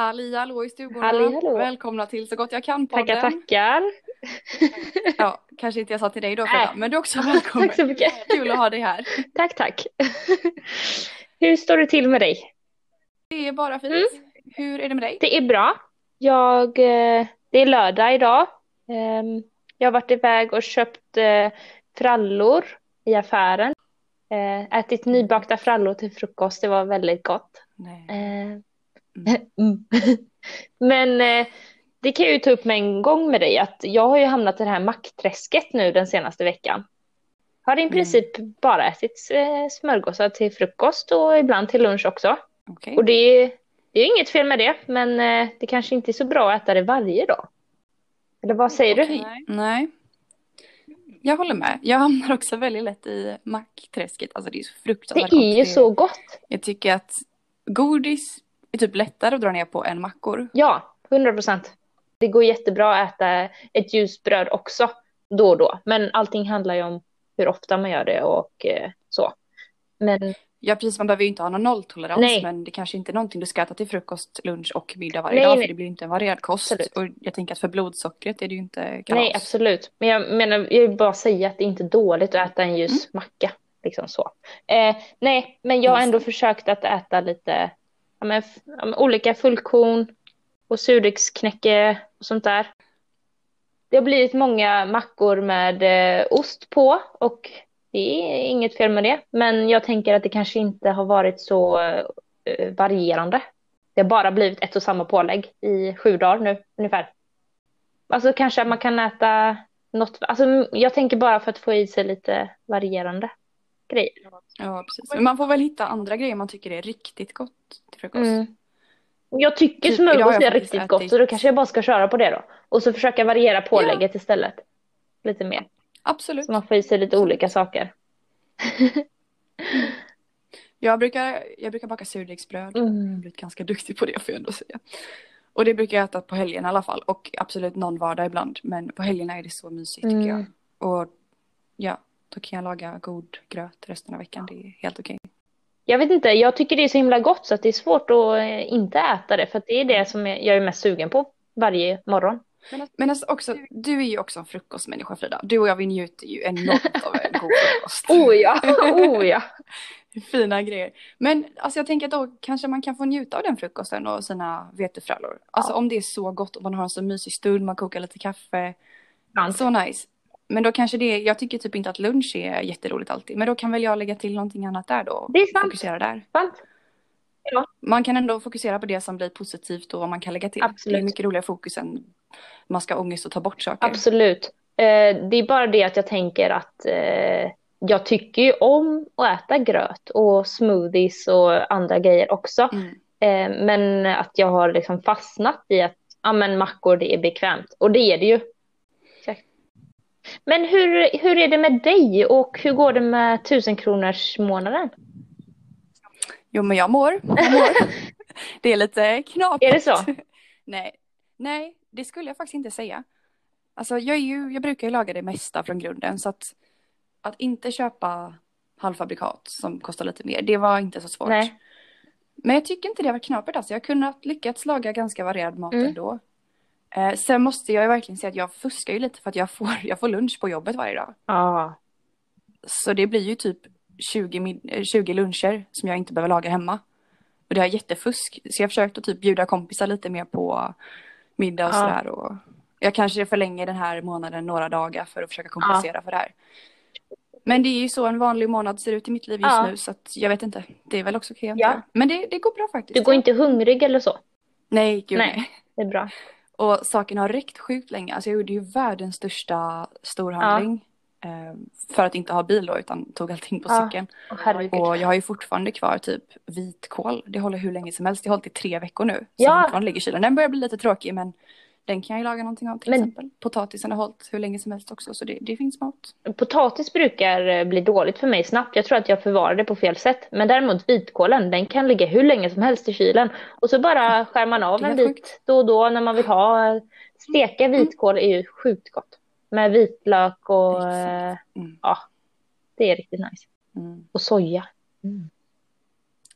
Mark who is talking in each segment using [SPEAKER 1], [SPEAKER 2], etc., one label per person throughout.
[SPEAKER 1] Halli hallå i stugorna.
[SPEAKER 2] Halli, hallå.
[SPEAKER 1] Välkomna till Så gott jag kan podden.
[SPEAKER 2] Tackar, tackar.
[SPEAKER 1] Ja, kanske inte jag sa till dig då. Frida, men du är också välkommen.
[SPEAKER 2] Tack så mycket.
[SPEAKER 1] Kul att ha dig här.
[SPEAKER 2] Tack, tack. Hur står det till med dig?
[SPEAKER 1] Det är bara fint.
[SPEAKER 2] Mm.
[SPEAKER 1] Hur är det med dig?
[SPEAKER 2] Det är bra. Jag, eh, det är lördag idag. Ehm, Jag har varit iväg och köpt eh, frallor i affären. Eh, Ätit nybakta frallor till frukost. Det var väldigt gott.
[SPEAKER 1] Nej. Mm.
[SPEAKER 2] Mm. Men eh, det kan jag ju ta upp med en gång med dig att jag har ju hamnat i det här mackträsket nu den senaste veckan. Har i
[SPEAKER 1] Mm.
[SPEAKER 2] princip bara ätit eh, smörgåsar till frukost och ibland till lunch också.
[SPEAKER 1] Okej.
[SPEAKER 2] Och det är, det är inget fel med det, men eh, det kanske inte är så bra att äta det varje dag. Eller vad säger du?
[SPEAKER 1] Okej. Nej. Jag håller med. Jag hamnar också väldigt lätt i mackträsket. Alltså det är så
[SPEAKER 2] Det
[SPEAKER 1] fruktansvärt
[SPEAKER 2] är ju så gott.
[SPEAKER 1] Jag tycker att godis är typ lättare att dra ner på än mackor.
[SPEAKER 2] Ja, 100 procent. Det går jättebra att äta ett ljusbröd också då och då. Men allting handlar ju om hur ofta man gör det och eh, så. Men
[SPEAKER 1] Ja precis, man behöver ju inte ha någon nolltolerans
[SPEAKER 2] Nej.
[SPEAKER 1] men det kanske inte är någonting du ska äta till frukost, lunch och middag varje
[SPEAKER 2] Nej,
[SPEAKER 1] dag
[SPEAKER 2] nej.
[SPEAKER 1] för det blir inte en varierad kost.
[SPEAKER 2] Absolut.
[SPEAKER 1] Och jag tänker att för blodsockret är det ju inte kalas.
[SPEAKER 2] nej, absolut. Men jag menar, jag vill bara säga att det inte är dåligt att äta en ljus macka. Liksom så. Eh, nej, men jag har ändå försökt att äta lite ja, men, ja, men, olika fullkorn och surdegsknäcke och sånt där. Det har blivit många mackor med eh, ost på och det är inget fel med det. Men jag tänker att det kanske inte har varit så eh, varierande. Det har bara blivit ett och samma pålägg i sju dagar nu ungefär. Alltså kanske att man kan äta något. Alltså jag tänker bara för att få i sig lite varierande grejer.
[SPEAKER 1] Ja, precis. Men man får väl hitta andra grejer man tycker är riktigt gott till frukost.
[SPEAKER 2] Mm. Jag tycker
[SPEAKER 1] Typ,
[SPEAKER 2] smörgås är riktigt gott
[SPEAKER 1] ätit-
[SPEAKER 2] så då kanske jag bara ska köra på det då. Och så försöka variera pålägget istället. Lite mer.
[SPEAKER 1] Absolut.
[SPEAKER 2] Så man får i sig lite olika saker.
[SPEAKER 1] Jag brukar, jag brukar baka surdegsbröd. Jag har
[SPEAKER 2] Mm.
[SPEAKER 1] blivit ganska duktig på det får jag ändå säga. Och det brukar jag äta på helgen i alla fall. Och absolut någon vardag ibland. Men på helgerna är det så mysigt tycker
[SPEAKER 2] Mm.
[SPEAKER 1] jag. Och ja, då kan jag laga god gröt resten av veckan. Det är helt okej.
[SPEAKER 2] Jag vet inte, jag tycker det är så himla gott så att det är svårt att eh, inte äta det. För att det är det som jag är mest sugen på varje morgon.
[SPEAKER 1] Men alltså också, du är ju också en frukostmänniska Frida. Du och jag vi njuter ju enormt av en god frukost.
[SPEAKER 2] Oh ja, oh ja.
[SPEAKER 1] Fina grejer. Men alltså jag tänker att då kanske man kan få njuta av den frukosten och sina vetefrallor. Alltså
[SPEAKER 2] Ja.
[SPEAKER 1] om det är så gott och man har en så mysig stund, man kokar lite kaffe. Så nice. Men då kanske det, jag tycker typ inte att lunch är jätteroligt alltid. Men då kan väl jag lägga till någonting annat där då.
[SPEAKER 2] Det är sant.
[SPEAKER 1] Fokusera där.
[SPEAKER 2] Sant.
[SPEAKER 1] Man kan ändå fokusera på det som blir positivt och vad man kan lägga till.
[SPEAKER 2] Absolut.
[SPEAKER 1] Det är mycket roligare fokus än man ska ha ångest och ta bort saker.
[SPEAKER 2] Absolut. Eh, det är bara det att jag tänker att eh, jag tycker ju om att äta gröt och smoothies och andra grejer också.
[SPEAKER 1] Mm.
[SPEAKER 2] Eh, men att jag har liksom fastnat i att ja, men mackor det är bekvämt. Och det är det ju. Men hur, hur är det med dig och hur går det med tusenkronors månaden?
[SPEAKER 1] Jo men jag mår. Jag mår. det är lite knapert.
[SPEAKER 2] Är det så?
[SPEAKER 1] Nej. Nej, det skulle jag faktiskt inte säga. Alltså jag, ju, jag brukar ju laga det mesta från grunden så att att inte köpa halvfabrikat som kostar lite mer, det var inte så svårt.
[SPEAKER 2] Nej.
[SPEAKER 1] Men jag tycker inte det var knapert alltså. Jag har kunnat lyckats laga ganska varierad mat
[SPEAKER 2] Mm.
[SPEAKER 1] ändå. Eh, sen måste jag ju verkligen säga att jag fuskar ju lite för att jag får, jag får lunch på jobbet varje dag.
[SPEAKER 2] Ja.
[SPEAKER 1] Så det blir ju typ 20, mid- eh, 20 luncher som jag inte behöver laga hemma. Och det är jättefusk. Så jag har försökt att typ bjuda kompisar lite mer på middag och
[SPEAKER 2] Ja.
[SPEAKER 1] sådär. Och jag kanske förlänger den här månaden några dagar för att försöka kompensera för det här. Men det är ju så en vanlig månad ser ut i mitt liv just
[SPEAKER 2] Ja.
[SPEAKER 1] nu så att jag vet inte. Det är väl också okej
[SPEAKER 2] Ja.
[SPEAKER 1] Men det, det går bra faktiskt.
[SPEAKER 2] Du går inte hungrig eller så?
[SPEAKER 1] Nej, gud
[SPEAKER 2] Nej.
[SPEAKER 1] nej.
[SPEAKER 2] Det är bra.
[SPEAKER 1] Och saken har räckt sjukt länge. Alltså jag gjorde ju världens största storhandling. Eh, för att inte ha bil då utan tog allting på
[SPEAKER 2] Ja.
[SPEAKER 1] cykeln.
[SPEAKER 2] Herregud.
[SPEAKER 1] Och jag har ju fortfarande kvar typ vitkål. Det håller hur länge som helst. Det har hållit i tre veckor nu. Som
[SPEAKER 2] Ja.
[SPEAKER 1] fortfarande ligger i kylen. Den börjar bli lite tråkig men den kan jag ju laga någonting av till
[SPEAKER 2] Men-
[SPEAKER 1] exempel. Potatisen har hållit hur länge som helst också så det, det finns mat.
[SPEAKER 2] Potatis brukar eh, bli dåligt för mig snabbt. Jag tror att jag förvarar det på fel sätt. Men däremot vitkålen, den kan ligga hur länge som helst i kylen. Och så bara skär man av en bit
[SPEAKER 1] sjukt.
[SPEAKER 2] då och då när man vill ha. Steka vitkål är ju sjukt gott. Med vitlök och eh.
[SPEAKER 1] Mm.
[SPEAKER 2] ja, det är riktigt nice.
[SPEAKER 1] Mm.
[SPEAKER 2] Och soja.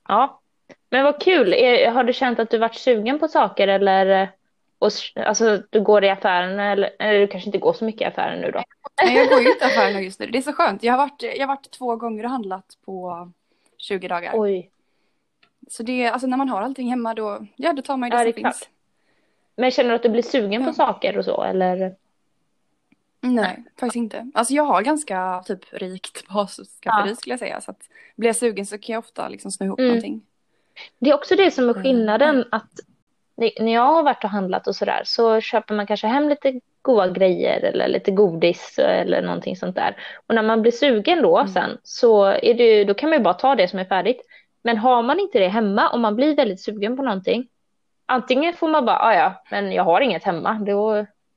[SPEAKER 2] Ja. Men vad kul. Har du känt att du varit sugen på saker eller och, alltså, du går i affären eller, eller du kanske inte går så mycket i affären nu då?
[SPEAKER 1] Nej, jag går ju inte i affären just nu. Det är så skönt. Jag har varit, jag har varit två gånger och handlat på 20 dagar.
[SPEAKER 2] Oj.
[SPEAKER 1] Så det, alltså när man har allting hemma då, ja då tar man ju det
[SPEAKER 2] Ja,
[SPEAKER 1] som
[SPEAKER 2] det klart.
[SPEAKER 1] finns.
[SPEAKER 2] Men känner du att du blir sugen
[SPEAKER 1] Ja.
[SPEAKER 2] på saker och så eller?
[SPEAKER 1] Nej, faktiskt inte. Alltså jag har ganska typ rikt basskafferi
[SPEAKER 2] Ja.
[SPEAKER 1] skulle jag säga. Så att blir jag sugen så kan jag ofta liksom sno ihop
[SPEAKER 2] Mm.
[SPEAKER 1] någonting.
[SPEAKER 2] Det är också det som är
[SPEAKER 1] Mm.
[SPEAKER 2] skillnaden att ni- när jag har varit och handlat och sådär så köper man kanske hem lite goda grejer eller lite godis eller någonting sånt där. Och när man blir sugen då
[SPEAKER 1] Mm.
[SPEAKER 2] sen så är det, då kan man ju bara ta det som är färdigt. Men har man inte det hemma och man blir väldigt sugen på någonting. Antingen får man bara, "Ah, ja, men jag har inget hemma. Då,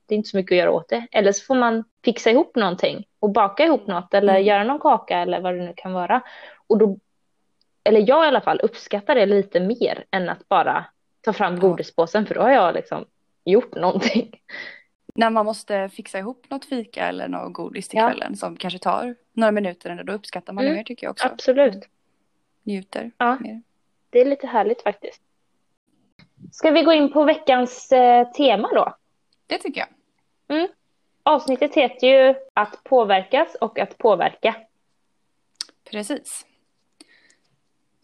[SPEAKER 2] det är inte så mycket att göra åt det. Eller så får man fixa ihop någonting och baka ihop något eller
[SPEAKER 1] Mm.
[SPEAKER 2] göra någon kaka eller vad det nu kan vara. Och då, eller jag i alla fall, uppskattar det lite mer än att bara ta fram godispåsen för då har jag liksom gjort någonting.
[SPEAKER 1] När man måste fixa ihop något fika eller något godis till
[SPEAKER 2] Ja.
[SPEAKER 1] kvällen som kanske tar några minuter då uppskattar man
[SPEAKER 2] Mm.
[SPEAKER 1] det mer tycker jag också.
[SPEAKER 2] Absolut.
[SPEAKER 1] Njuter
[SPEAKER 2] Ja.
[SPEAKER 1] mer.
[SPEAKER 2] Det är lite härligt faktiskt. Ska vi gå in på veckans eh, tema då?
[SPEAKER 1] Det tycker jag.
[SPEAKER 2] Avsnittet heter ju Att påverkas och att påverka.
[SPEAKER 1] Precis.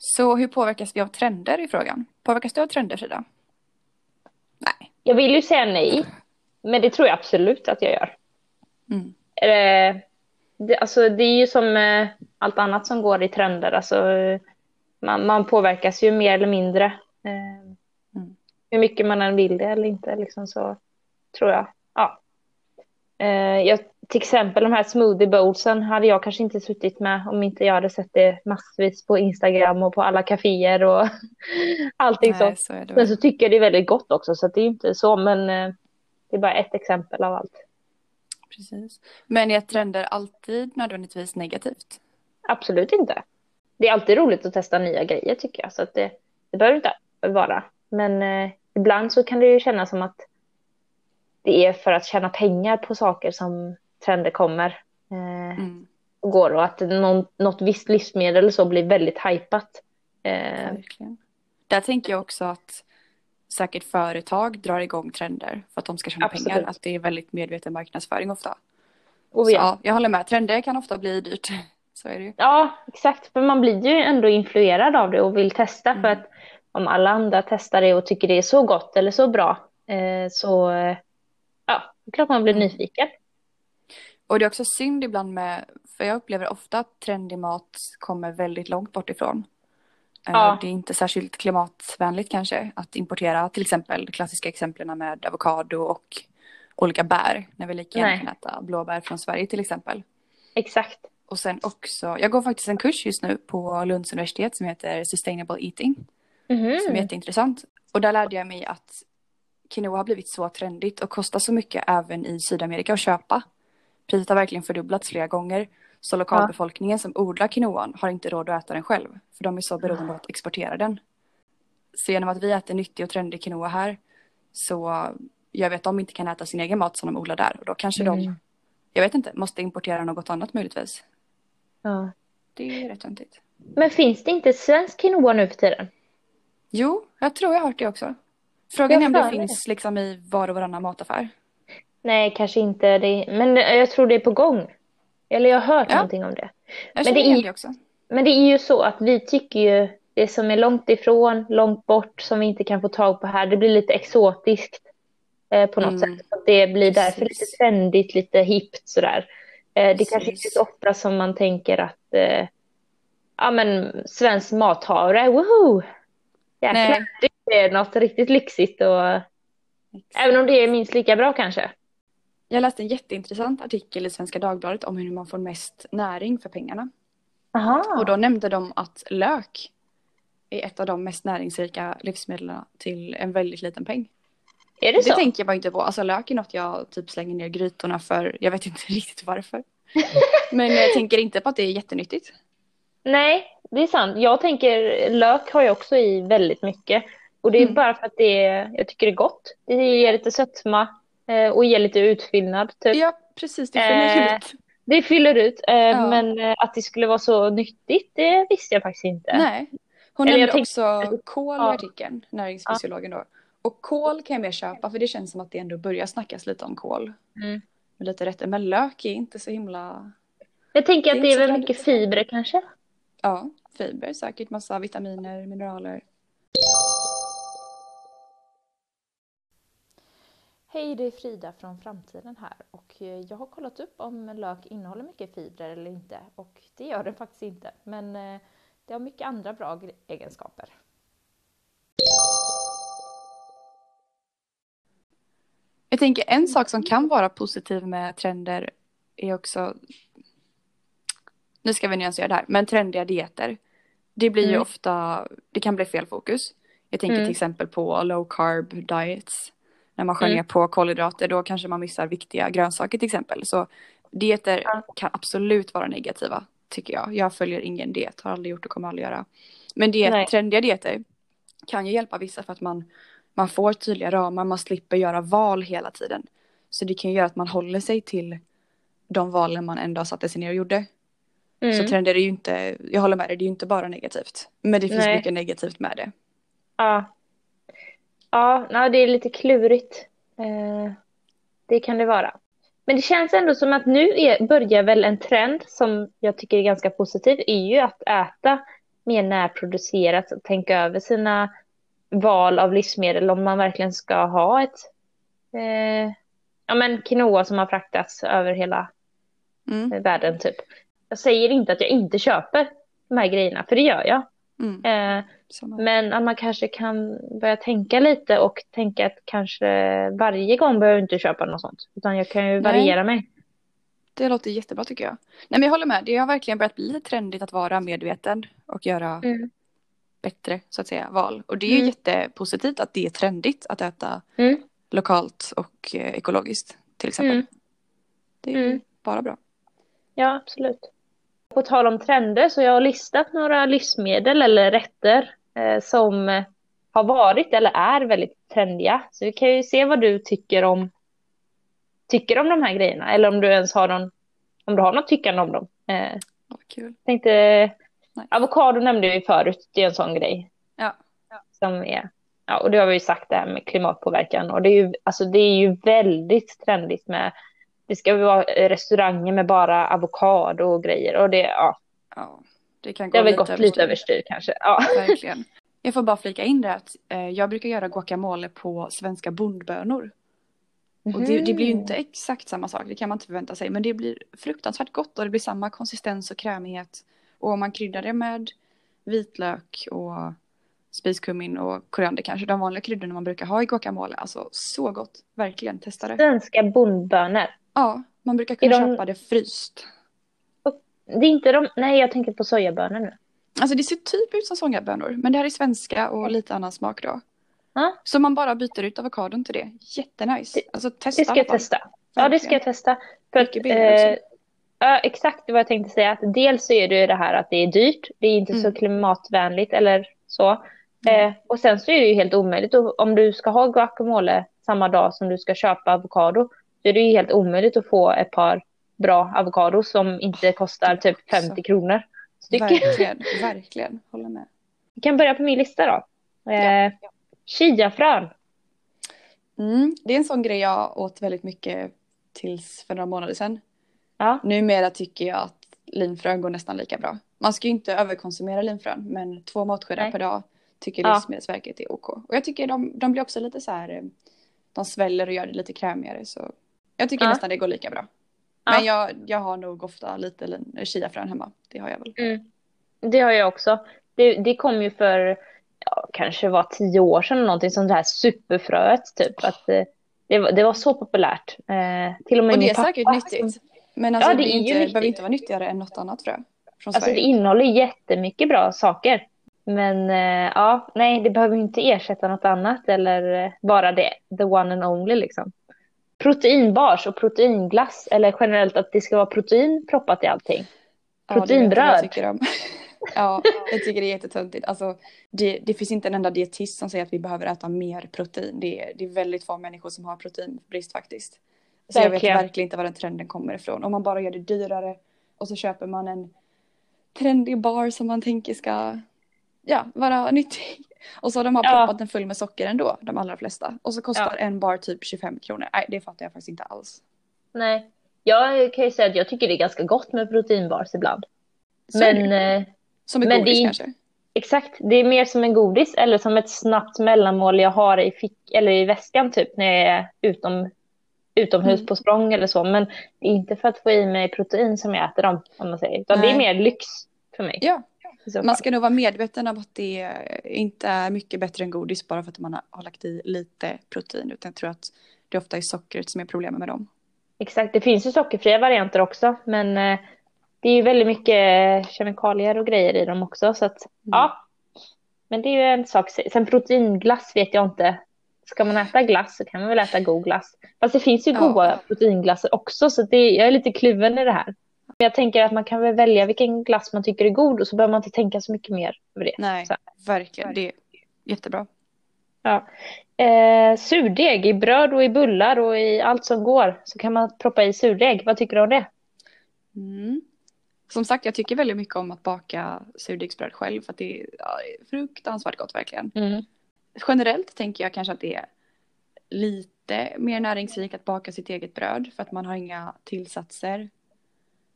[SPEAKER 1] Så hur påverkas vi av trender i frågan? Påverkas du av trender Frida? Nej.
[SPEAKER 2] Jag vill ju säga nej, men det tror jag absolut att jag gör.
[SPEAKER 1] Mm.
[SPEAKER 2] Eh, det, alltså, det är ju som eh, allt annat som går i trender. Alltså, eh, man, man påverkas ju mer eller mindre. Eh,
[SPEAKER 1] Mm.
[SPEAKER 2] Hur mycket man än vill det eller inte, liksom, så tror jag. Ja. Eh, jag, till exempel de här smoothie bowlsen hade jag kanske inte suttit med om inte jag hade sett det massvis på Instagram och på alla kaféer och allting
[SPEAKER 1] Nej,
[SPEAKER 2] sånt.
[SPEAKER 1] så det
[SPEAKER 2] Men så tycker jag det är väldigt gott också, så det är inte så, men eh, det är bara ett exempel av allt.
[SPEAKER 1] Precis. Men är trender alltid nödvändigtvis negativt?
[SPEAKER 2] Absolut inte. Det är alltid roligt att testa nya grejer tycker jag, så att det, det behöver inte vara. Men eh, ibland så kan det ju kännas som att det är för att tjäna pengar på saker som trender kommer eh,
[SPEAKER 1] Mm.
[SPEAKER 2] och går och att någon, något visst livsmedel så blir väldigt hypat. Eh,
[SPEAKER 1] Verkligen. Där tänker jag också att säkert företag drar igång trender för att de ska tjäna
[SPEAKER 2] Absolut.
[SPEAKER 1] pengar. Att det är väldigt medveten marknadsföring ofta.
[SPEAKER 2] och
[SPEAKER 1] Så
[SPEAKER 2] ja.
[SPEAKER 1] ja, jag håller med. Trender kan ofta bli dyrt. Så är det ju.
[SPEAKER 2] Ja, exakt. För man blir ju ändå influerad av det och vill testa. För
[SPEAKER 1] Mm.
[SPEAKER 2] att om alla andra testar det och tycker det är så gott eller så bra eh, så eh, ja, klart man blir
[SPEAKER 1] Mm.
[SPEAKER 2] nyfiken.
[SPEAKER 1] Och det är också synd ibland med, för jag upplever ofta att trendig mat kommer väldigt långt bort ifrån. Eh,
[SPEAKER 2] Ja.
[SPEAKER 1] Det är inte särskilt klimatvänligt kanske att importera till exempel de klassiska exemplen med avokado och olika bär. När vi lika gärna kan äta blåbär från Sverige till exempel.
[SPEAKER 2] Exakt.
[SPEAKER 1] Och sen också, jag går faktiskt en kurs just nu på Lunds universitet som heter Sustainable Eating.
[SPEAKER 2] Mhm.
[SPEAKER 1] Som är jätteintressant. Och där lärde jag mig att quinoa har blivit så trendigt och kostar så mycket även i Sydamerika att köpa. Priset har verkligen fördubblats flera gånger. Så lokalbefolkningen som odlar quinoan har inte råd att äta den själv. För de är så beroende av att exportera den. Så genom att vi äter nyttig och trendig quinoa här så gör vi att de inte kan äta sin egen mat som de odlar där. Och då kanske de,
[SPEAKER 2] Mm.
[SPEAKER 1] jag vet inte, måste importera något annat möjligtvis.
[SPEAKER 2] Ja.
[SPEAKER 1] Det är rätt töntigt.
[SPEAKER 2] Men finns det inte svensk quinoa nu för tiden?
[SPEAKER 1] Jo, jag tror jag har hört det också. Frågan är om det finns liksom i var och varannan mataffär.
[SPEAKER 2] Nej, kanske inte. Det, men jag tror det är på gång. Eller jag har hört
[SPEAKER 1] Ja.
[SPEAKER 2] någonting om det.
[SPEAKER 1] Jag
[SPEAKER 2] Men det är-
[SPEAKER 1] det också.
[SPEAKER 2] Men det är ju så att vi tycker ju det som är långt ifrån, långt bort, som vi inte kan få tag på här, det blir lite exotiskt eh, på något
[SPEAKER 1] Mm.
[SPEAKER 2] sätt. Så det blir därför
[SPEAKER 1] Precis.
[SPEAKER 2] lite trendigt, lite hippt sådär. Eh, det kanske inte är så ofta som man tänker att eh, ja men svensk mathavre, woho! Jäklar, det är något riktigt lyxigt och även om det är minst lika bra kanske.
[SPEAKER 1] Jag läste en jätteintressant artikel i Svenska Dagbladet om hur man får mest näring för pengarna.
[SPEAKER 2] Aha.
[SPEAKER 1] Och då nämnde de att lök är ett av de mest näringsrika livsmedlen till en väldigt liten peng.
[SPEAKER 2] är det
[SPEAKER 1] Det
[SPEAKER 2] så?
[SPEAKER 1] tänker jag bara inte på. Alltså lök är något jag typ slänger ner grytorna för. Jag vet inte riktigt varför. Men jag tänker inte på att det är jättenyttigt.
[SPEAKER 2] Nej, det är sant. Jag tänker, lök har jag också i väldigt mycket. Och det är
[SPEAKER 1] Mm.
[SPEAKER 2] bara för att det är, jag tycker det är gott. Det ger lite sötma eh, och ger lite utfyllnad. Typ.
[SPEAKER 1] Ja, precis. Det fyller
[SPEAKER 2] Eh,
[SPEAKER 1] ut.
[SPEAKER 2] Det fyller ut. Eh,
[SPEAKER 1] Ja.
[SPEAKER 2] Men eh, att det skulle vara så nyttigt, det visste jag faktiskt inte.
[SPEAKER 1] Nej. Hon
[SPEAKER 2] Eller
[SPEAKER 1] nämnde
[SPEAKER 2] tänkte-
[SPEAKER 1] också kål i
[SPEAKER 2] Ja.
[SPEAKER 1] artikeln, näringsfysiologen då. Och kål kan jag mer köpa för det känns som att det ändå börjar snackas lite om kål.
[SPEAKER 2] Mm.
[SPEAKER 1] Med lite rätter. Men lök är inte så himla...
[SPEAKER 2] Jag tänker
[SPEAKER 1] Det är
[SPEAKER 2] att det är
[SPEAKER 1] inte så
[SPEAKER 2] väl mycket fibrer kanske.
[SPEAKER 1] Ja, fiber säkert. Massa vitaminer, mineraler.
[SPEAKER 3] Hej, det är Frida från framtiden här och eh, jag har kollat upp om lök innehåller mycket fibrer eller inte och det gör den faktiskt inte. Men eh, det har mycket andra bra egenskaper.
[SPEAKER 1] Jag tänker en sak som kan vara positiv med trender är också, nu ska vi nyansera det här, men trendiga dieter. Det blir ju
[SPEAKER 2] Mm.
[SPEAKER 1] ofta, det kan bli fel fokus. Jag tänker
[SPEAKER 2] Mm.
[SPEAKER 1] till exempel på low carb diets. När man skär
[SPEAKER 2] Mm.
[SPEAKER 1] ner på kolhydrater då kanske man missar viktiga grönsaker till exempel. Så dieter
[SPEAKER 2] Ja.
[SPEAKER 1] kan absolut vara negativa tycker jag. Jag följer ingen diet, har aldrig gjort och kommer aldrig göra. Men diet,
[SPEAKER 2] Nej.
[SPEAKER 1] trendiga dieter kan ju hjälpa vissa för att man, man får tydliga ramar, man slipper göra val hela tiden. Så det kan ju göra att man håller sig till de valen man ändå satte sig ner och gjorde. Så
[SPEAKER 2] Mm.
[SPEAKER 1] trender är ju inte, jag håller med dig, det är ju inte bara negativt. Men det finns
[SPEAKER 2] Nej.
[SPEAKER 1] mycket negativt med det.
[SPEAKER 2] Ja. Ja, nej, det är lite klurigt. Eh, det kan det vara. Men det känns ändå som att nu är, börjar väl en trend som jag tycker är ganska positiv, är ju att äta mer närproducerat och tänka över sina val av livsmedel om man verkligen ska ha ett eh, ja men quinoa som har fraktats över hela
[SPEAKER 1] Mm,
[SPEAKER 2] eh, världen typ. Jag säger inte att jag inte köper de här grejerna, för det gör jag.
[SPEAKER 1] Mm,
[SPEAKER 2] Eh, men att man kanske kan börja tänka lite och tänka att kanske varje gång behöver jag inte köpa något sånt. Utan jag kan ju
[SPEAKER 1] Nej.
[SPEAKER 2] variera mig.
[SPEAKER 1] Det låter jättebra tycker jag. Nej men jag håller med, det har verkligen börjat bli lite trendigt att vara medveten och göra
[SPEAKER 2] Mm.
[SPEAKER 1] bättre så att säga val. Och det är
[SPEAKER 2] Mm.
[SPEAKER 1] jättepositivt att det är trendigt att äta
[SPEAKER 2] Mm.
[SPEAKER 1] lokalt och eh, ekologiskt till exempel.
[SPEAKER 2] Mm.
[SPEAKER 1] Det är
[SPEAKER 2] Mm.
[SPEAKER 1] bara bra.
[SPEAKER 2] Ja, absolut. På tal om trender så jag har listat några livsmedel eller rätter eh, som eh, har varit eller är väldigt trendiga. Så vi kan ju se vad du tycker om tycker om de här grejerna eller om du ens har någon om du har något tyckande om dem. Eh,
[SPEAKER 1] Vad kul.
[SPEAKER 2] tänkte
[SPEAKER 1] Nej.
[SPEAKER 2] avokado nämnde vi förut, det är en sån grej.
[SPEAKER 1] Ja.
[SPEAKER 2] Som är, ja, och det har vi ju sagt det här med klimatpåverkan och det är ju, alltså det är ju väldigt trendigt med, det ska vara restauranger med bara avokado och grejer och det, ja,
[SPEAKER 1] Ja, det kan gå
[SPEAKER 2] det har väl gått lite
[SPEAKER 1] överstyr.
[SPEAKER 2] kanske. Ja.
[SPEAKER 1] Verkligen. Jag får bara flika in det att eh, jag brukar göra guacamole på svenska bondbönor. Och det, det blir ju
[SPEAKER 2] Mhm.
[SPEAKER 1] inte exakt samma sak, det kan man inte förvänta sig. Men det blir fruktansvärt gott och det blir samma konsistens och krämighet. Och om man kryddar det med vitlök och spiskummin och koriander kanske, de vanliga kryddorna man brukar ha i guacamole. Alltså så gott, verkligen, testa det.
[SPEAKER 2] Svenska bondbönor.
[SPEAKER 1] Ja, man brukar kunna
[SPEAKER 2] de-
[SPEAKER 1] köpa det fryst.
[SPEAKER 2] Det är inte de, nej jag tänker på sojabönor nu.
[SPEAKER 1] Alltså det ser typ ut som sojabönor, men det här är svenska och lite annan smak då.
[SPEAKER 2] Ja.
[SPEAKER 1] Så man bara byter ut avokadon till det. Jättenice. Alltså testa
[SPEAKER 2] Det ska jag testa. Ja, det ska jag testa. För att, eh, ja, exakt vad jag tänkte säga. Att dels så är det ju det här att det är dyrt. Det är inte så
[SPEAKER 1] Mm.
[SPEAKER 2] klimatvänligt eller så.
[SPEAKER 1] Mm.
[SPEAKER 2] Eh, och sen så är det ju helt omöjligt. Och om du ska ha guacamole samma dag som du ska köpa avokado så är det ju helt omöjligt att få ett par bra avokados som inte kostar typ 50 kronor styck.
[SPEAKER 1] Verkligen, verkligen. Håller med.
[SPEAKER 2] Vi kan börja på min lista då. Eh, Chiafrön.
[SPEAKER 1] Mm, det är en sån grej jag åt väldigt mycket tills för några månader sedan.
[SPEAKER 2] Ja.
[SPEAKER 1] Numera tycker jag att linfrön går nästan lika bra. Man ska ju inte överkonsumera linfrön, men två matskedar per dag tycker
[SPEAKER 2] Ja.
[SPEAKER 1] Livsmedelsverket är OK. Och jag tycker de, de blir också lite så här, eh, de sväller och gör det lite krämigare så jag tycker
[SPEAKER 2] Ja.
[SPEAKER 1] nästan det går lika bra.
[SPEAKER 2] Ja.
[SPEAKER 1] Men jag, jag har nog ofta lite chiafrön hemma, det har jag väl.
[SPEAKER 2] Mm. Det har jag också. Det, det kom ju för, ja, kanske var tio år sedan eller någonting, som det här superfröet typ. Att, eh, det, var, det var så populärt. Eh, till och med
[SPEAKER 1] Och det är
[SPEAKER 2] pappa.
[SPEAKER 1] säkert nyttigt. Men alltså
[SPEAKER 2] Ja,
[SPEAKER 1] det,
[SPEAKER 2] det
[SPEAKER 1] inte,
[SPEAKER 2] nyttigt.
[SPEAKER 1] behöver inte vara nyttigare än något annat frö från
[SPEAKER 2] Alltså det innehåller jättemycket bra saker. Men eh, ja, nej, det behöver inte ersätta något annat eller eh, bara det, the one and only liksom. Proteinbars och proteinglass eller generellt att det ska vara protein proppat i allting.
[SPEAKER 1] Ja,
[SPEAKER 2] proteinbröd.
[SPEAKER 1] om. Ja, jag tycker det är jättetöntigt. Alltså, det, det finns inte en enda dietist som säger att vi behöver äta mer protein. Det är, det är väldigt få människor som har proteinbrist faktiskt. Så jag vet
[SPEAKER 2] Verkligen.
[SPEAKER 1] verkligen inte var den trenden kommer ifrån. Om man bara gör det dyrare och så köper man en trendig bar som man tänker ska ja, vara nyttig. Och så de har
[SPEAKER 2] Ja.
[SPEAKER 1] proppat den full med socker ändå, de allra flesta. Och så kostar
[SPEAKER 2] Ja.
[SPEAKER 1] en bar typ 25 kronor. Nej, det fattar jag faktiskt inte alls.
[SPEAKER 2] Nej. Jag kan ju säga att jag tycker det är ganska gott med proteinbars ibland.
[SPEAKER 1] Så
[SPEAKER 2] Men
[SPEAKER 1] det.
[SPEAKER 2] eh,
[SPEAKER 1] Som ett
[SPEAKER 2] men
[SPEAKER 1] godis
[SPEAKER 2] det
[SPEAKER 1] kanske.
[SPEAKER 2] exakt, det är mer som en godis eller som ett snabbt mellanmål jag har i fick eller i väskan typ när jag är utom, utomhus
[SPEAKER 1] Mm.
[SPEAKER 2] på språng eller så. Men det är inte för att få i mig protein som jag äter dem, om man säger. Utan det är
[SPEAKER 1] Nej.
[SPEAKER 2] mer lyx för mig.
[SPEAKER 1] Ja, man ska nog vara medveten om att det inte är mycket bättre än godis bara för att man har- lagt i lite protein. Utan jag tror att det ofta är sockret som är problemet med dem.
[SPEAKER 2] Exakt, det finns ju sockerfria varianter också, men eh, det är ju väldigt mycket kemikalier och grejer i dem också. Så att, ja. Men det är ju en sak. Sen proteinglass vet jag inte. Ska man äta glass så kan man väl äta god glass. Fast det finns ju
[SPEAKER 1] Ja.
[SPEAKER 2] goda proteinglasser också, så det, jag är lite kluven i det här. Jag tänker att man kan väl välja vilken glass man tycker är god och så behöver man inte tänka så mycket mer över det.
[SPEAKER 1] Nej,
[SPEAKER 2] Så.
[SPEAKER 1] verkligen. Det är jättebra.
[SPEAKER 2] Eh, surdeg i bröd och i bullar och i allt som går så kan man proppa i surdeg. Vad tycker du om det?
[SPEAKER 1] Mm. Som sagt, jag tycker väldigt mycket om att baka surdegsbröd själv för att det är, ja, det är fruktansvärt gott verkligen.
[SPEAKER 2] Mm.
[SPEAKER 1] Generellt tänker jag kanske att det är lite mer näringsrikt att baka sitt eget bröd för att man har inga tillsatser.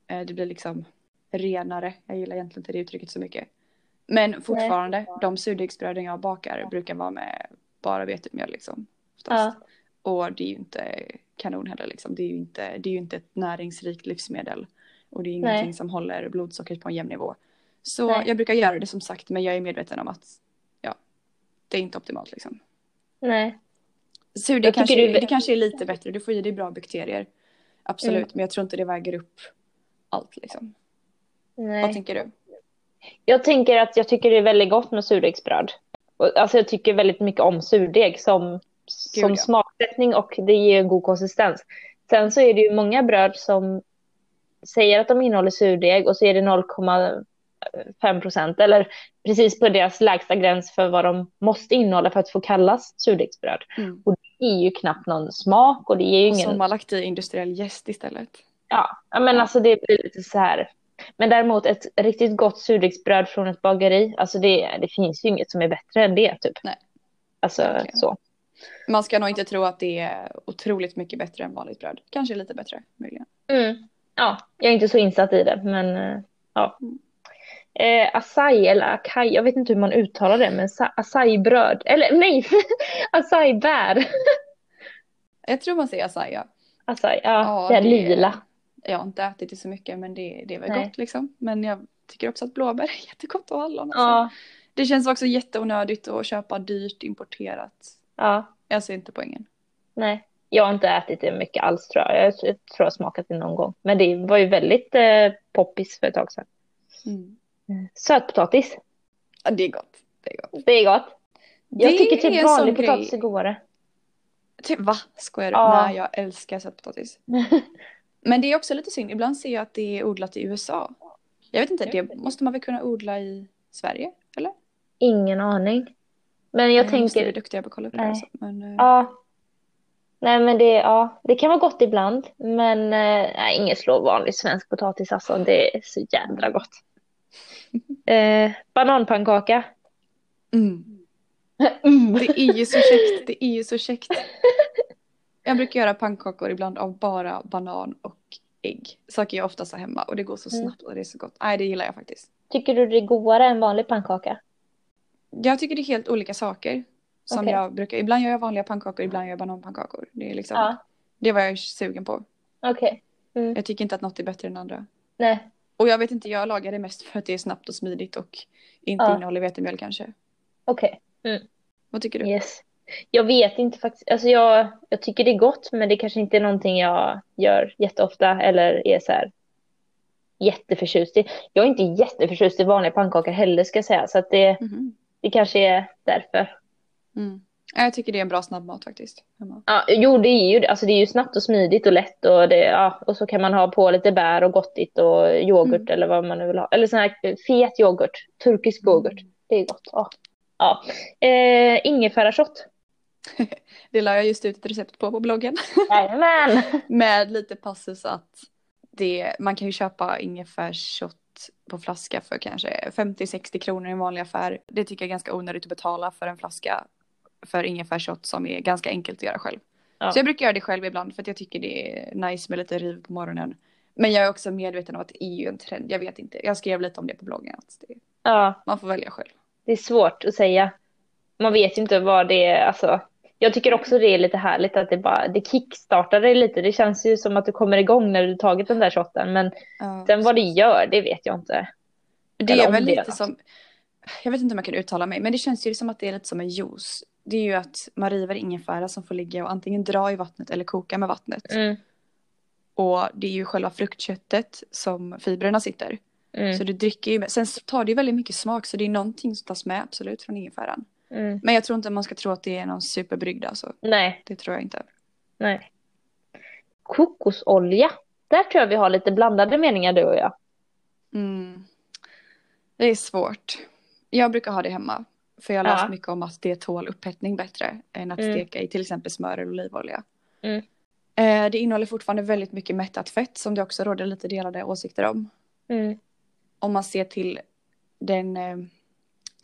[SPEAKER 1] Eh, Det blir liksom renare. Jag gillar egentligen inte det uttrycket så mycket. Men fortfarande, de surdegsbröden jag bakar brukar vara med bara vetemjöl liksom. Oftast. Och det är ju inte kanon heller liksom. Det är ju inte, det är inte ett näringsrikt livsmedel. Och det är ingenting
[SPEAKER 2] Nej.
[SPEAKER 1] som håller blodsockret på en jämn nivå. Så
[SPEAKER 2] Nej.
[SPEAKER 1] jag brukar göra det som sagt men jag är medveten om att ja, det är inte optimalt liksom.
[SPEAKER 2] Nej.
[SPEAKER 1] Surdeg kanske,
[SPEAKER 2] det
[SPEAKER 1] kanske är lite bättre. Du får i dig bra bakterier. Absolut,
[SPEAKER 2] Mm.
[SPEAKER 1] men jag tror inte det väger upp allt liksom.
[SPEAKER 2] Nej.
[SPEAKER 1] Vad tänker du?
[SPEAKER 2] Jag tänker att jag tycker det är väldigt gott med surdegsbröd. Alltså jag tycker väldigt mycket om surdeg som, som
[SPEAKER 1] ja.
[SPEAKER 2] smaksättning och det ger en god konsistens. Sen så är det ju många bröd som säger att de innehåller surdeg och så är det 0,5 procent eller precis på deras lägsta gräns för vad de måste innehålla för att få kallas surdegsbröd.
[SPEAKER 1] Mm.
[SPEAKER 2] Och det ger ju knappt någon smak och det ger ju
[SPEAKER 1] Och
[SPEAKER 2] ingen...
[SPEAKER 1] som har lagt i industriell jäst istället.
[SPEAKER 2] Ja, ja, men
[SPEAKER 1] Ja.
[SPEAKER 2] alltså det blir lite så här. Men däremot ett riktigt gott surdegsbröd från ett bageri, alltså det, det finns ju inget som är bättre än det typ.
[SPEAKER 1] Nej.
[SPEAKER 2] Alltså
[SPEAKER 1] Verkligen.
[SPEAKER 2] så.
[SPEAKER 1] Man ska nog inte tro att det är otroligt mycket bättre än vanligt bröd. Kanske lite bättre, möjligen.
[SPEAKER 2] Mm. Ja, jag är inte så insatt i det, men eh, ja.
[SPEAKER 1] Mm.
[SPEAKER 2] Eh, acai eller acai, jag vet inte hur man uttalar det, men acai-bröd, eller nej, acai-bär.
[SPEAKER 1] Jag tror man säger acai, ja.
[SPEAKER 2] Acai, ja, det är lila.
[SPEAKER 1] Jag har inte ätit det så mycket men det, det är väl
[SPEAKER 2] Nej.
[SPEAKER 1] gott liksom. Men jag tycker också att blåbär är jättegott och hallon. Alltså.
[SPEAKER 2] Ja,
[SPEAKER 1] Det känns också jätteonödigt att köpa dyrt importerat.
[SPEAKER 2] ja,
[SPEAKER 1] Jag ser inte poängen.
[SPEAKER 2] nej. Jag har inte ätit det mycket alls tror jag. Jag, tror jag har smakat det någon gång. Men det var ju väldigt eh, poppis för ett tag sedan.
[SPEAKER 1] Mm.
[SPEAKER 2] Sötpotatis,
[SPEAKER 1] Ja, det är gott. Det är gott.
[SPEAKER 2] det är gott. Jag
[SPEAKER 1] Det
[SPEAKER 2] tycker typ vanlig potatis är godare.
[SPEAKER 1] Typ va? Skojar du?
[SPEAKER 2] Ja.
[SPEAKER 1] Nej, jag älskar sötpotatis. Men det är också lite synd. Ibland ser jag att det är odlat i USA. Jag vet inte, det måste man väl kunna odla i Sverige? Eller?
[SPEAKER 2] Ingen aning. Men jag
[SPEAKER 1] Eh, måste bli
[SPEAKER 2] tänker,
[SPEAKER 1] duktiga på att kolla upp det.
[SPEAKER 2] Nej.
[SPEAKER 1] Alltså. Men, eh,
[SPEAKER 2] ja. Nej men det, ja, det kan vara gott ibland. Men eh, nej, inget slår vanlig svensk potatis alltså. Det är så jädra gott. Eh, bananpannkaka.
[SPEAKER 1] Mm. Det är ju så käckt. Det är ju så käckt. Jag brukar göra pannkakor ibland av bara banan och ägg. Saker jag oftast har hemma och det går så
[SPEAKER 2] Mm.
[SPEAKER 1] snabbt och det är så gott. Nej, det gillar jag faktiskt.
[SPEAKER 2] Tycker du det är godare än vanlig pannkaka?
[SPEAKER 1] Jag tycker det är helt olika saker. Som
[SPEAKER 2] Okej.
[SPEAKER 1] jag brukar, ibland gör jag vanliga pannkakor, ibland gör jag bananpannkakor. Det är liksom,
[SPEAKER 2] Ja.
[SPEAKER 1] det var jag är sugen på.
[SPEAKER 2] Okej. Mm.
[SPEAKER 1] Jag tycker inte att något är bättre än andra.
[SPEAKER 2] Nej.
[SPEAKER 1] Och jag vet inte, jag lagar det mest för att det är snabbt och smidigt och inte
[SPEAKER 2] Ja.
[SPEAKER 1] innehåller vetemjöl kanske.
[SPEAKER 2] Okej.
[SPEAKER 1] Vad tycker du?
[SPEAKER 2] Yes. Jag vet inte faktiskt. Alltså jag, jag tycker det är gott, men det kanske inte är någonting jag gör jätteofta eller är så här jätteförtjust i. Jag är inte jätteförtjust i vanliga pannkakor heller ska jag säga, så att det,
[SPEAKER 1] Mhm.
[SPEAKER 2] det kanske är därför.
[SPEAKER 1] Mm. Ja, Jag tycker det är en bra snabbmat faktiskt.
[SPEAKER 2] Ja, jo, det är ju. Alltså det är ju snabbt och smidigt och lätt och det, ja, och så kan man ha på lite bär och gottigt och yoghurt
[SPEAKER 1] Mm.
[SPEAKER 2] eller vad man nu vill ha. Eller sån här fet yoghurt, turkisk yoghurt. Det är gott. Ja. Ja. Eh, ingefärashot.
[SPEAKER 1] Det la jag just ut ett recept på på bloggen.
[SPEAKER 2] Jajamän!
[SPEAKER 1] Med lite passus att det, man kan ju köpa ingefärsshot shot på flaska för kanske 50-60 kronor i en vanlig affär. Det tycker jag är ganska onödigt att betala för en flaska för ingefärshot som är ganska enkelt att göra själv.
[SPEAKER 2] Ja.
[SPEAKER 1] Så jag brukar göra det själv ibland för att jag tycker det är nice med lite riv på morgonen. Men jag är också medveten om att det är ju en trend. Jag vet inte. Jag skrev lite om det på bloggen. Att det,
[SPEAKER 2] Ja,
[SPEAKER 1] man får välja själv.
[SPEAKER 2] det är svårt att säga. Man vet ju inte vad det är. Alltså, jag tycker också det är lite härligt att det bara det kickstartar dig lite. Det känns ju som att du kommer igång när du tagit den där shotten. Men
[SPEAKER 1] Ja.
[SPEAKER 2] sen vad det gör, det vet jag inte.
[SPEAKER 1] Det
[SPEAKER 2] Eller
[SPEAKER 1] är väl
[SPEAKER 2] det
[SPEAKER 1] lite som, jag vet inte om jag kan uttala mig, men det känns ju som att det är lite som en juice. Det är ju att man river ingefära som får ligga och antingen dra i vattnet eller koka med vattnet.
[SPEAKER 2] Mm,
[SPEAKER 1] Och det är ju själva fruktköttet som fibrerna sitter.
[SPEAKER 2] mm,
[SPEAKER 1] Så du dricker ju med. Sen tar det ju väldigt mycket smak så det är någonting som tas med absolut från ingefäran.
[SPEAKER 2] Mm.
[SPEAKER 1] Men jag tror inte man ska tro att det är någon superbrygd alltså.
[SPEAKER 2] Nej,
[SPEAKER 1] Det tror jag inte.
[SPEAKER 2] nej. Kokosolja. Där tror jag vi har lite blandade meningar du och jag.
[SPEAKER 1] Mm. Det är svårt. Jag brukar ha det hemma. För jag har läst
[SPEAKER 2] Ja.
[SPEAKER 1] mycket om att det tål upphettning bättre än att
[SPEAKER 2] Mm.
[SPEAKER 1] steka i till exempel smör eller olivolja.
[SPEAKER 2] Mm.
[SPEAKER 1] Eh, Det innehåller fortfarande väldigt mycket mättat fett som det också råder lite delade åsikter om.
[SPEAKER 2] Mm,
[SPEAKER 1] Om man ser till den, eh,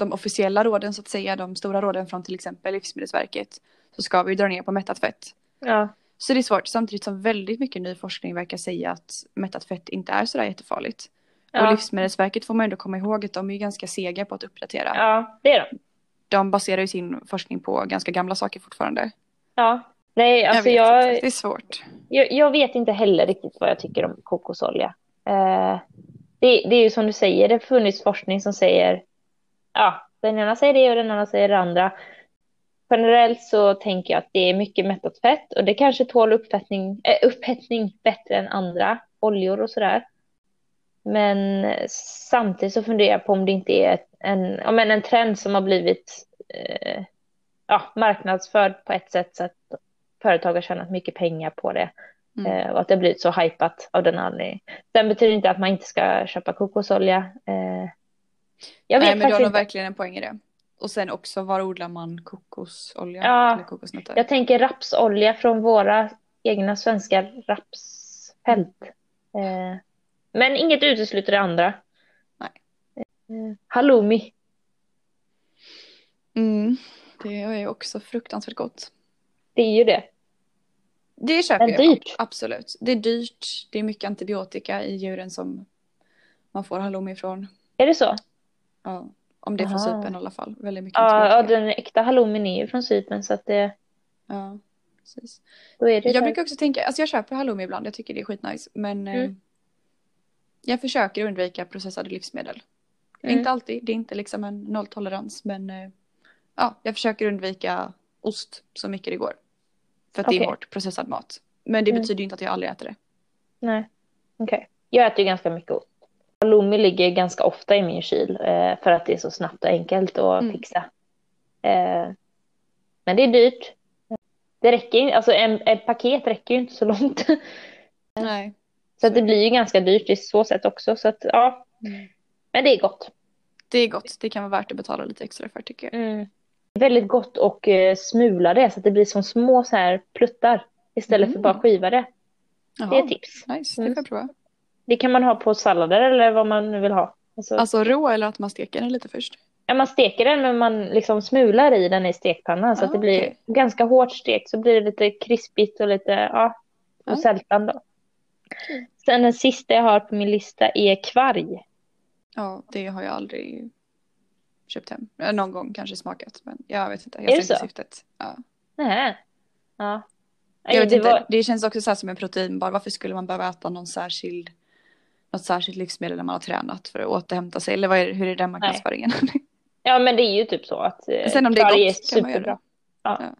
[SPEAKER 1] de officiella råden så att säga, de stora råden från till exempel Livsmedelsverket så ska vi dra ner på mättat fett.
[SPEAKER 2] ja,
[SPEAKER 1] Så det är svårt samtidigt som väldigt mycket ny forskning verkar säga att mättat fett inte är sådär jättefarligt. Och
[SPEAKER 2] ja,
[SPEAKER 1] Livsmedelsverket får man ändå komma ihåg att de är ganska sega på att uppdatera.
[SPEAKER 2] ja, det är de.
[SPEAKER 1] De baserar ju sin forskning på ganska gamla saker fortfarande.
[SPEAKER 2] Ja. Nej, alltså jag,
[SPEAKER 1] inte. Det är svårt.
[SPEAKER 2] Jag, jag vet inte heller riktigt vad jag tycker om kokosolja. Eh, det, det är ju som du säger, det har funnits forskning som säger, ja, den ena säger det och den andra säger det andra. Generellt så tänker jag att det är mycket mättat fett och det kanske tål upphettning, äh, upphettning bättre än andra oljor och sådär. Men samtidigt så funderar jag på om det inte är en, men en trend som har blivit eh, ja, marknadsförd på ett sätt så att företag har tjänat mycket pengar på det.
[SPEAKER 1] Mm.
[SPEAKER 2] Eh, och att det har blivit så hypat av den anledningen. Sen betyder inte att man inte ska köpa kokosolja. Eh, jag vet
[SPEAKER 1] Nej men du har nog verkligen en poäng i det. Och sen också var odlar man kokosolja
[SPEAKER 2] Ja.
[SPEAKER 1] eller kokosnötter?
[SPEAKER 2] Jag tänker rapsolja från våra egna svenska rapsfält. Eh, men inget utesluter det andra.
[SPEAKER 1] Nej.
[SPEAKER 2] Eh, halloumi.
[SPEAKER 1] Mm. Det är ju också fruktansvärt gott.
[SPEAKER 2] Det är ju det.
[SPEAKER 1] Det köper
[SPEAKER 2] Men
[SPEAKER 1] jag.
[SPEAKER 2] dyrt.
[SPEAKER 1] Absolut. Det är dyrt. Det är mycket antibiotika i djuren som man får halloumi ifrån.
[SPEAKER 2] Är det så?
[SPEAKER 1] Ja. Om det är från
[SPEAKER 2] Aha.
[SPEAKER 1] Cypern i alla fall. Väldigt mycket
[SPEAKER 2] Ja, ja, den äkta halloumin är ju från Cypern så att det,
[SPEAKER 1] Ja, precis.
[SPEAKER 2] då är det
[SPEAKER 1] Jag
[SPEAKER 2] där.
[SPEAKER 1] brukar också tänka, alltså jag köper halloumi ibland, jag tycker det är skitnice. Men eh,
[SPEAKER 2] Mm.
[SPEAKER 1] jag försöker undvika processade livsmedel.
[SPEAKER 2] Mm.
[SPEAKER 1] Inte alltid, det är inte liksom en nolltolerans. Men eh, ja, jag försöker undvika ost så mycket det går. För att det
[SPEAKER 2] Okej.
[SPEAKER 1] är hårt processad mat. Men det
[SPEAKER 2] Mm.
[SPEAKER 1] betyder inte att jag aldrig äter det.
[SPEAKER 2] Nej, okej. Jag äter ju ganska mycket ost. Halloumi ligger ganska ofta i min kyl eh, för att det är så snabbt och enkelt att
[SPEAKER 1] Mm.
[SPEAKER 2] fixa. Eh, men det är dyrt. Det räcker ju, alltså en, ett paket räcker ju inte så långt.
[SPEAKER 1] Nej.
[SPEAKER 2] Så att det blir ju ganska dyrt i så sätt också. Så att ja,
[SPEAKER 1] Mm.
[SPEAKER 2] men det är gott.
[SPEAKER 1] Det är gott, det kan vara värt att betala lite extra för tycker jag.
[SPEAKER 2] Mm. Väldigt gott och eh, smula det så att det blir som små så här pluttar istället för
[SPEAKER 1] Mm.
[SPEAKER 2] bara skiva det. Det är
[SPEAKER 1] Jaha,
[SPEAKER 2] tips.
[SPEAKER 1] nice, det
[SPEAKER 2] Mm.
[SPEAKER 1] får jag prova.
[SPEAKER 2] Det kan man ha på sallader eller vad man nu vill ha. Alltså,
[SPEAKER 1] Alltså rå eller att man steker den lite först?
[SPEAKER 2] Ja, man steker den men man liksom smular i den i stekpannan så
[SPEAKER 1] Ah,
[SPEAKER 2] att det blir
[SPEAKER 1] okej.
[SPEAKER 2] ganska hårt stekt så blir det lite krispigt och lite, ja, och
[SPEAKER 1] Ah.
[SPEAKER 2] sältan då.
[SPEAKER 1] Okej.
[SPEAKER 2] Sen den sista jag har på min lista är kvarg.
[SPEAKER 1] Ja, det har jag aldrig köpt hem. Någon gång kanske smakat, men jag vet inte. Jag ser
[SPEAKER 2] det
[SPEAKER 1] inte
[SPEAKER 2] så?
[SPEAKER 1] syftet. Ja.
[SPEAKER 2] Nej. Ja.
[SPEAKER 1] Jag vet
[SPEAKER 2] det
[SPEAKER 1] inte,
[SPEAKER 2] var,
[SPEAKER 1] det känns också så här som en proteinbar. Varför skulle man behöva äta någon särskild, något särskilt livsmedel när man har tränat för att återhämta sig? Eller vad är, hur är den marknadsföringen?
[SPEAKER 2] ja men det är ju typ så att eh,
[SPEAKER 1] Sen om det är gott kan man göra
[SPEAKER 2] superbra.
[SPEAKER 1] det.
[SPEAKER 2] Ja.
[SPEAKER 1] Ja.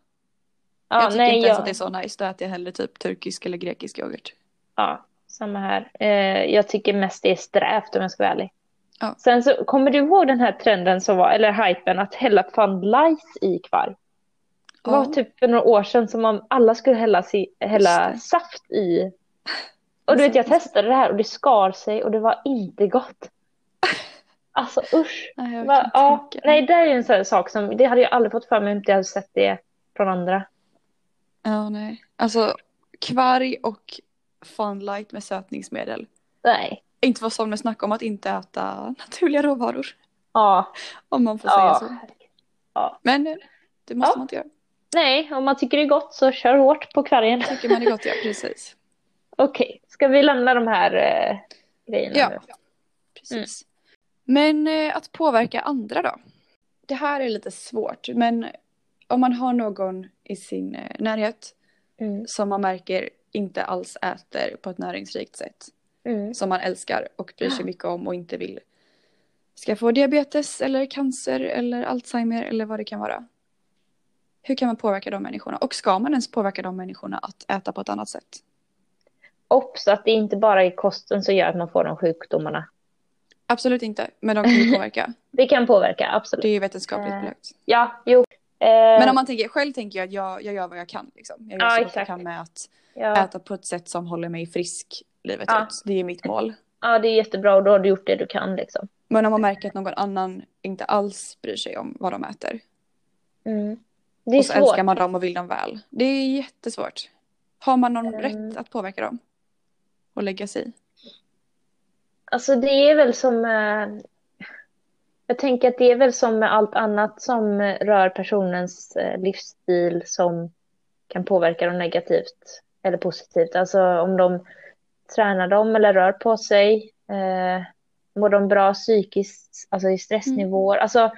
[SPEAKER 2] Ja,
[SPEAKER 1] jag tycker
[SPEAKER 2] nej,
[SPEAKER 1] inte ens
[SPEAKER 2] jag,
[SPEAKER 1] att det är så nice. Då äter jag hellre typ turkisk eller grekisk yoghurt.
[SPEAKER 2] ja, samma här. Eh, jag tycker mest det är strävt om jag ska vara ärlig.
[SPEAKER 1] Ja.
[SPEAKER 2] Sen så kommer du ihåg den här trenden som var, eller hypen att hälla Lice i kvarg? Det var typ för några år sedan som om alla skulle hälla, si, hälla saft i. Och du vet, jag testade det här och det skar sig och det var inte gott. Alltså usch.
[SPEAKER 1] Nej,
[SPEAKER 2] Va, ja, nej, det är ju en sån sak som, det hade jag aldrig fått för mig om inte jag hade sett det från andra.
[SPEAKER 1] Ja, nej. Alltså kvarg och funlight med sötningsmedel.
[SPEAKER 2] Nej.
[SPEAKER 1] inte få som snack om att inte äta naturliga råvaror.
[SPEAKER 2] Ja.
[SPEAKER 1] Om man får säga
[SPEAKER 2] ja.
[SPEAKER 1] så.
[SPEAKER 2] Ja.
[SPEAKER 1] Men eh, det måste man inte göra.
[SPEAKER 2] Nej, om man tycker det är gott så kör hårt på kvargen.
[SPEAKER 1] Tycker man är gott, ja precis.
[SPEAKER 2] Okej, ska vi lämna de här eh, grejerna
[SPEAKER 1] Ja.
[SPEAKER 2] nu?
[SPEAKER 1] Precis. Men eh, att påverka andra då? Det här är lite svårt, men om man har någon i sin eh, närhet
[SPEAKER 2] Mm.
[SPEAKER 1] som man märker inte alls äter på ett näringsrikt sätt,
[SPEAKER 2] Mm.
[SPEAKER 1] som man älskar och bryr sig mycket om och inte vill ska få diabetes eller cancer eller Alzheimer eller vad det kan vara. Hur kan man påverka de människorna? Och ska man ens påverka de människorna att äta på ett annat sätt?
[SPEAKER 2] Obs att det inte bara är kosten som gör att man får de sjukdomarna.
[SPEAKER 1] Absolut inte, men de kan ju påverka.
[SPEAKER 2] Det kan påverka, absolut.
[SPEAKER 1] Det är ju vetenskapligt
[SPEAKER 2] Eh,
[SPEAKER 1] belagt.
[SPEAKER 2] Ja, jo. Eh,
[SPEAKER 1] Men om man tänker, själv tänker jag att jag, jag gör vad jag kan. Liksom. Jag gör
[SPEAKER 2] Ja,
[SPEAKER 1] så gott jag kan med att
[SPEAKER 2] ja.
[SPEAKER 1] äta på ett sätt som håller mig frisk livet
[SPEAKER 2] Ja.
[SPEAKER 1] ut. Det är mitt mål.
[SPEAKER 2] ja, det är jättebra och då har du gjort det du kan liksom.
[SPEAKER 1] Men om man märker att någon annan inte alls bryr sig om vad de äter.
[SPEAKER 2] Mm. Det är
[SPEAKER 1] och så
[SPEAKER 2] svårt.
[SPEAKER 1] älskar man dem och vill dem väl. Det är jättesvårt. Har man någon
[SPEAKER 2] Mm.
[SPEAKER 1] rätt att påverka dem? Och lägga sig i?
[SPEAKER 2] Alltså det är väl som... Eh, jag tänker att det är väl som med allt annat som rör personens eh, livsstil som kan påverka dem negativt eller positivt. Alltså om de tränar dem eller rör på sig. Eh, mår de bra psykiskt, alltså i stressnivåer. Alltså,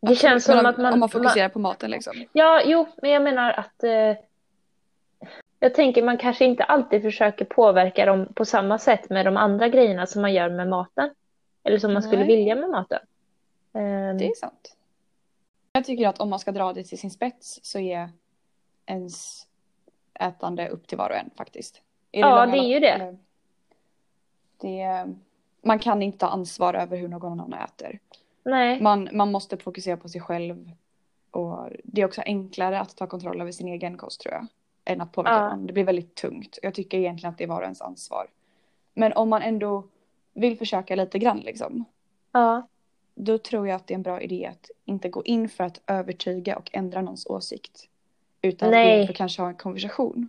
[SPEAKER 2] det känns som
[SPEAKER 1] om,
[SPEAKER 2] att man...
[SPEAKER 1] Om man fokuserar på maten liksom.
[SPEAKER 2] Ja, jo, men jag menar att eh, jag tänker man kanske inte alltid försöker påverka dem på samma sätt med de andra grejerna som man gör med maten. Eller som man skulle
[SPEAKER 1] Nej.
[SPEAKER 2] vilja med maten. Ehm,
[SPEAKER 1] Det är sant. Jag tycker att om man ska dra det till sin spets så är ens ätande upp till var och en faktiskt. I
[SPEAKER 2] Ja,
[SPEAKER 1] långa
[SPEAKER 2] det är ju det.
[SPEAKER 1] det. Man kan inte ta ansvar över hur någon annan äter.
[SPEAKER 2] nej,
[SPEAKER 1] Man, man måste fokusera på sig själv. Och det är också enklare att ta kontroll över sin egen kost tror jag. Än att påverka
[SPEAKER 2] Ja.
[SPEAKER 1] någon. Det blir väldigt tungt. Jag tycker egentligen att det är var och ens ansvar. Men om man ändå vill försöka lite grann liksom.
[SPEAKER 2] ja,
[SPEAKER 1] Då tror jag att det är en bra idé att inte gå in för att övertyga och ändra någons åsikt. Utan
[SPEAKER 2] Nej.
[SPEAKER 1] att kanske ha en konversation.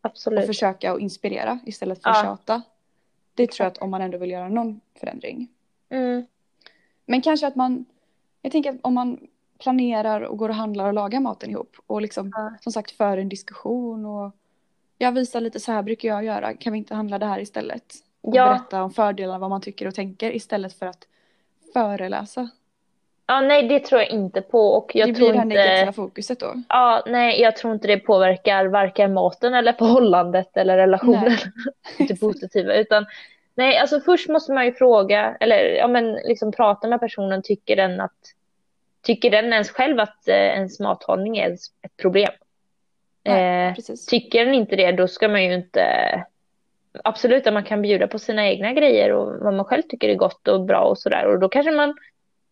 [SPEAKER 1] Och
[SPEAKER 2] absolut.
[SPEAKER 1] försöka att inspirera istället för att
[SPEAKER 2] Ja.
[SPEAKER 1] tjata. Det tror jag att om man ändå vill göra någon förändring.
[SPEAKER 2] Mm,
[SPEAKER 1] Men kanske att man, jag tänker att om man planerar och går och handlar och lagar maten ihop och liksom
[SPEAKER 2] Ja.
[SPEAKER 1] som sagt för en diskussion och jag visar lite så här brukar jag göra, kan vi inte handla det här istället? Och
[SPEAKER 2] Ja.
[SPEAKER 1] berätta om fördelarna, vad man tycker och tänker istället för att föreläsa.
[SPEAKER 2] ja, nej, det tror jag inte på. Och jag
[SPEAKER 1] det
[SPEAKER 2] tror
[SPEAKER 1] blir det här negativa
[SPEAKER 2] inte...
[SPEAKER 1] fokuset då.
[SPEAKER 2] Ja, nej, jag tror inte det påverkar varken maten eller förhållandet eller relationen. Inte positiva. Utan, nej, alltså först måste man ju fråga, eller ja, men liksom prata med personen. Tycker den att tycker den ens själv att eh, ens mathållning är ett- problem?
[SPEAKER 1] Nej,
[SPEAKER 2] Eh, tycker den inte det, då ska man ju inte... Absolut att man kan bjuda på sina egna grejer och vad man själv tycker är gott och bra och sådär. Och då kanske man,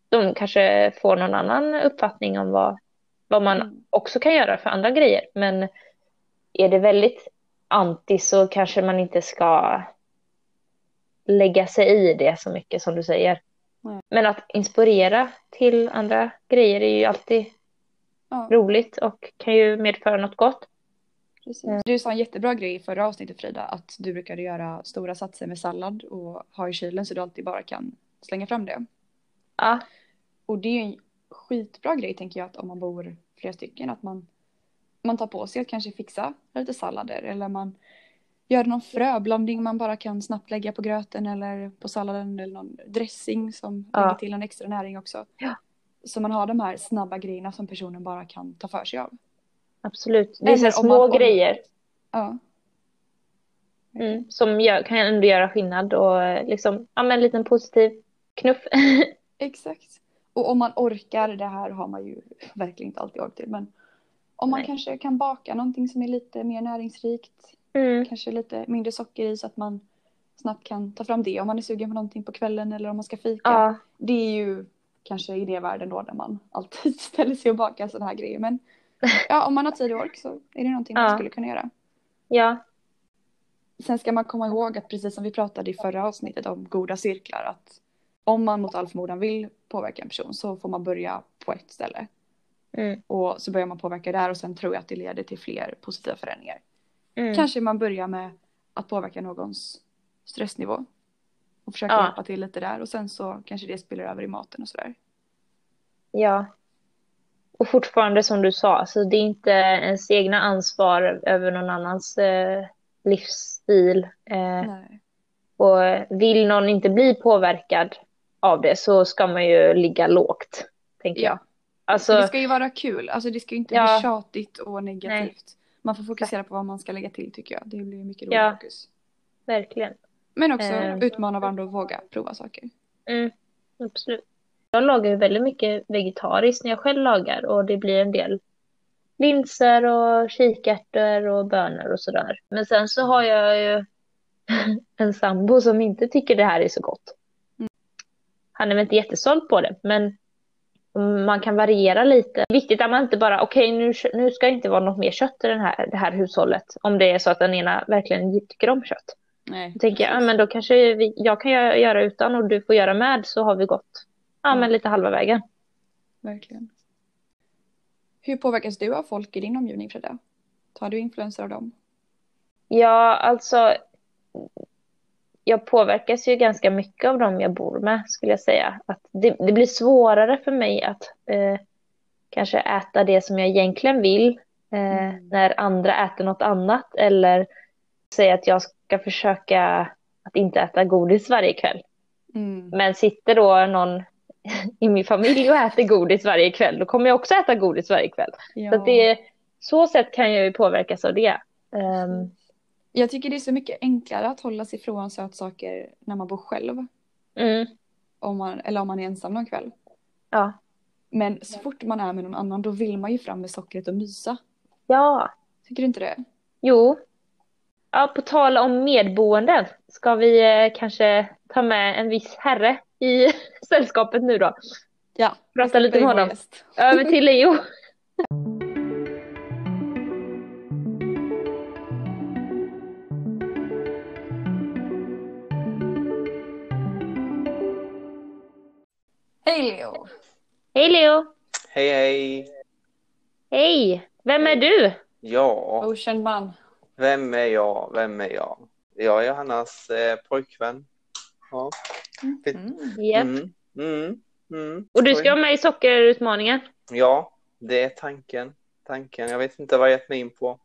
[SPEAKER 2] de kanske får någon annan uppfattning om vad, vad man
[SPEAKER 1] Mm.
[SPEAKER 2] också kan göra för andra grejer. Men är det väldigt anti så kanske man inte ska lägga sig i det så mycket som du säger. Men att inspirera till andra grejer är ju alltid
[SPEAKER 1] Ja,
[SPEAKER 2] roligt och kan ju medföra något gott.
[SPEAKER 1] precis. Du sa en jättebra grej i förra avsnittet Frida, att du brukade göra stora satser med sallad och ha i kylen så du alltid bara kan slänga fram det.
[SPEAKER 2] Ja,
[SPEAKER 1] Och det är en skitbra grej tänker jag att om man bor flera stycken att man, man tar på sig att kanske fixa lite sallader eller man gör någon fröblandning man bara kan snabbt lägga på gröten eller på salladen eller någon dressing som
[SPEAKER 2] Ja.
[SPEAKER 1] lägger till en extra näring också.
[SPEAKER 2] Ja.
[SPEAKER 1] Så man har de här snabba grejerna som personen bara kan ta för sig av.
[SPEAKER 2] absolut. Det är så små
[SPEAKER 1] man-
[SPEAKER 2] grejer
[SPEAKER 1] Ja,
[SPEAKER 2] mm, som gör, kan ändå göra skillnad och eh, liksom, ja men en liten positiv knuff.
[SPEAKER 1] exakt. Och om man orkar, det här har man ju verkligen inte alltid ork till, men om man
[SPEAKER 2] Nej.
[SPEAKER 1] kanske kan baka någonting som är lite mer näringsrikt
[SPEAKER 2] Mm,
[SPEAKER 1] kanske lite mindre socker i så att man snabbt kan ta fram det om man är sugen på någonting på kvällen eller om man ska fika.
[SPEAKER 2] ja,
[SPEAKER 1] Det är ju kanske idévärlden då där man alltid ställer sig och bakar sådana här grejer. Men ja, om man har tid och ork så är det någonting man
[SPEAKER 2] Ja.
[SPEAKER 1] skulle kunna göra.
[SPEAKER 2] ja,
[SPEAKER 1] Sen ska man komma ihåg att precis som vi pratade i förra avsnittet om goda cirklar att om man mot all förmodan vill påverka en person så får man börja på ett ställe.
[SPEAKER 2] mm,
[SPEAKER 1] Och så börjar man påverka där och sen tror jag att det leder till fler positiva förändringar.
[SPEAKER 2] Mm,
[SPEAKER 1] Kanske man börjar med att påverka någons stressnivå. Och försöka
[SPEAKER 2] Ja.
[SPEAKER 1] hjälpa till lite där och sen så kanske det spiller över i maten och sådär.
[SPEAKER 2] Ja. Och fortfarande som du sa, alltså det är inte ens egna ansvar över någon annans eh, livsstil. Eh,
[SPEAKER 1] Nej.
[SPEAKER 2] och vill någon inte bli påverkad av det så ska man ju ligga lågt, tänker
[SPEAKER 1] Ja.
[SPEAKER 2] jag. Alltså,
[SPEAKER 1] det ska ju vara kul, alltså det ska ju inte
[SPEAKER 2] Ja.
[SPEAKER 1] bli tjatigt och negativt. Man får fokusera på vad man ska lägga till tycker jag. Det blir mycket roligt
[SPEAKER 2] Ja.
[SPEAKER 1] fokus.
[SPEAKER 2] verkligen.
[SPEAKER 1] Men också
[SPEAKER 2] Eh.
[SPEAKER 1] utmana varandra och våga prova saker.
[SPEAKER 2] Mm, absolut. Jag lagar ju väldigt mycket vegetariskt när jag själv lagar och det blir en del linser och kikärtor och bönor och sådär. Men sen så har jag ju en sambo som inte tycker det här är så gott.
[SPEAKER 1] Mm.
[SPEAKER 2] Han är väl inte jättestolt på det, men man kan variera lite. Det är viktigt att man inte bara, okej nu, nu ska det inte vara något mer kött i den här, det här hushållet. Om det är så att den ena verkligen tycker om kött.
[SPEAKER 1] Nej.
[SPEAKER 2] Då tänker jag, ja, men då kanske vi, jag kan göra göra utan och du får göra med så har vi gått ja,
[SPEAKER 1] Mm.
[SPEAKER 2] men lite halva vägen.
[SPEAKER 1] Verkligen. Hur påverkas du av folk i din omgivning Frida? Tar du influenser av dem?
[SPEAKER 2] Ja, alltså jag påverkas ju ganska mycket av dem jag bor med skulle jag säga. Att det, det blir svårare för mig att eh, kanske äta det som jag egentligen vill eh,
[SPEAKER 1] Mm.
[SPEAKER 2] när andra äter något annat eller säga att jag ska försöka att inte äta godis varje kväll.
[SPEAKER 1] Mm.
[SPEAKER 2] Men sitter då någon i min familj och äter godis varje kväll, då kommer jag också äta godis varje kväll.
[SPEAKER 1] Ja.
[SPEAKER 2] Så att det, så sätt kan jag ju påverkas av det. Ehm,
[SPEAKER 1] Jag tycker det är så mycket enklare att hålla sig ifrån sötsaker när man bor själv.
[SPEAKER 2] mm,
[SPEAKER 1] Om man, eller om man är ensam någon kväll.
[SPEAKER 2] ja.
[SPEAKER 1] Men så fort man är med någon annan då vill man ju fram med sockret och mysa.
[SPEAKER 2] ja,
[SPEAKER 1] Tycker du inte det?
[SPEAKER 2] jo. Ja, på tal om medboenden, ska vi eh, kanske ta med en viss herre i sällskapet nu då?
[SPEAKER 1] Ja.
[SPEAKER 2] Prata lite med honom. Över till Leo.
[SPEAKER 1] Leo!
[SPEAKER 2] Hej Leo!
[SPEAKER 4] Hej hej!
[SPEAKER 2] Hej! Vem är du?
[SPEAKER 4] Ja,
[SPEAKER 1] Okänd man.
[SPEAKER 4] vem är jag? Vem är jag? Jag är Hannas eh, pojkvän. Ja.
[SPEAKER 1] Mm.
[SPEAKER 4] Mm, mm, mm.
[SPEAKER 2] Och du ska vara med i sockerutmaningen?
[SPEAKER 4] Ja, det är tanken. Tanken. Jag vet inte vad jag gett mig in på.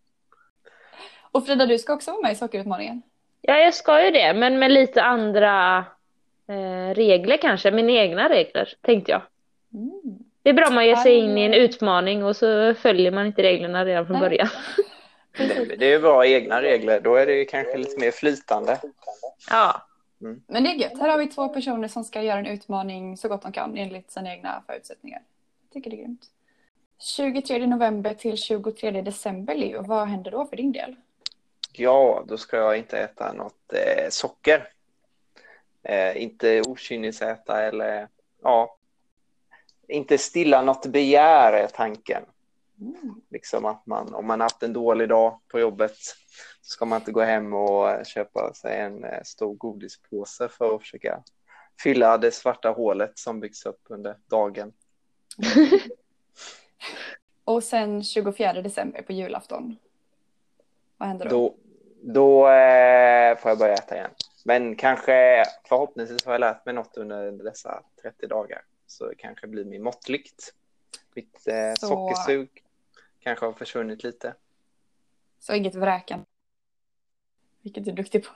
[SPEAKER 1] Och Frida, du ska också vara med i sockerutmaningen.
[SPEAKER 2] Ja, jag ska ju det, men med lite andra eh, regler kanske. Mina egna regler, tänkte jag.
[SPEAKER 1] Mm.
[SPEAKER 2] Det är bra om man ger sig in i en utmaning och så följer man inte reglerna redan från
[SPEAKER 1] Nej.
[SPEAKER 2] början.
[SPEAKER 4] Det, det är bra egna regler. Då är det ju kanske lite mer flytande.
[SPEAKER 2] Ja,
[SPEAKER 1] Men det är gött. Här har vi två personer som ska göra en utmaning så gott de kan enligt sina egna förutsättningar. Jag tycker det är grymt. 23 november till 23 december, Leo. Vad händer då för din del?
[SPEAKER 4] Ja, då ska jag inte äta något eh, socker. Eh, inte okynnesäta eller ja, inte stilla något begär är tanken.
[SPEAKER 1] Mm.
[SPEAKER 4] Liksom att man, om man haft en dålig dag på jobbet så ska man inte gå hem och köpa sig en eh, stor godispåse för att försöka fylla det svarta hålet som byggs upp under dagen.
[SPEAKER 1] Och sen 24 december på julafton. Vad händer då?
[SPEAKER 4] Då, då eh, får jag börja äta igen. Men kanske förhoppningsvis har jag lärt mig något under dessa 30 dagar. Så det kanske blir min måttligt. Mitt eh,
[SPEAKER 1] Så-
[SPEAKER 4] sockersug kanske har försvunnit lite.
[SPEAKER 1] Så inget vräkande. Vilket du är duktig på.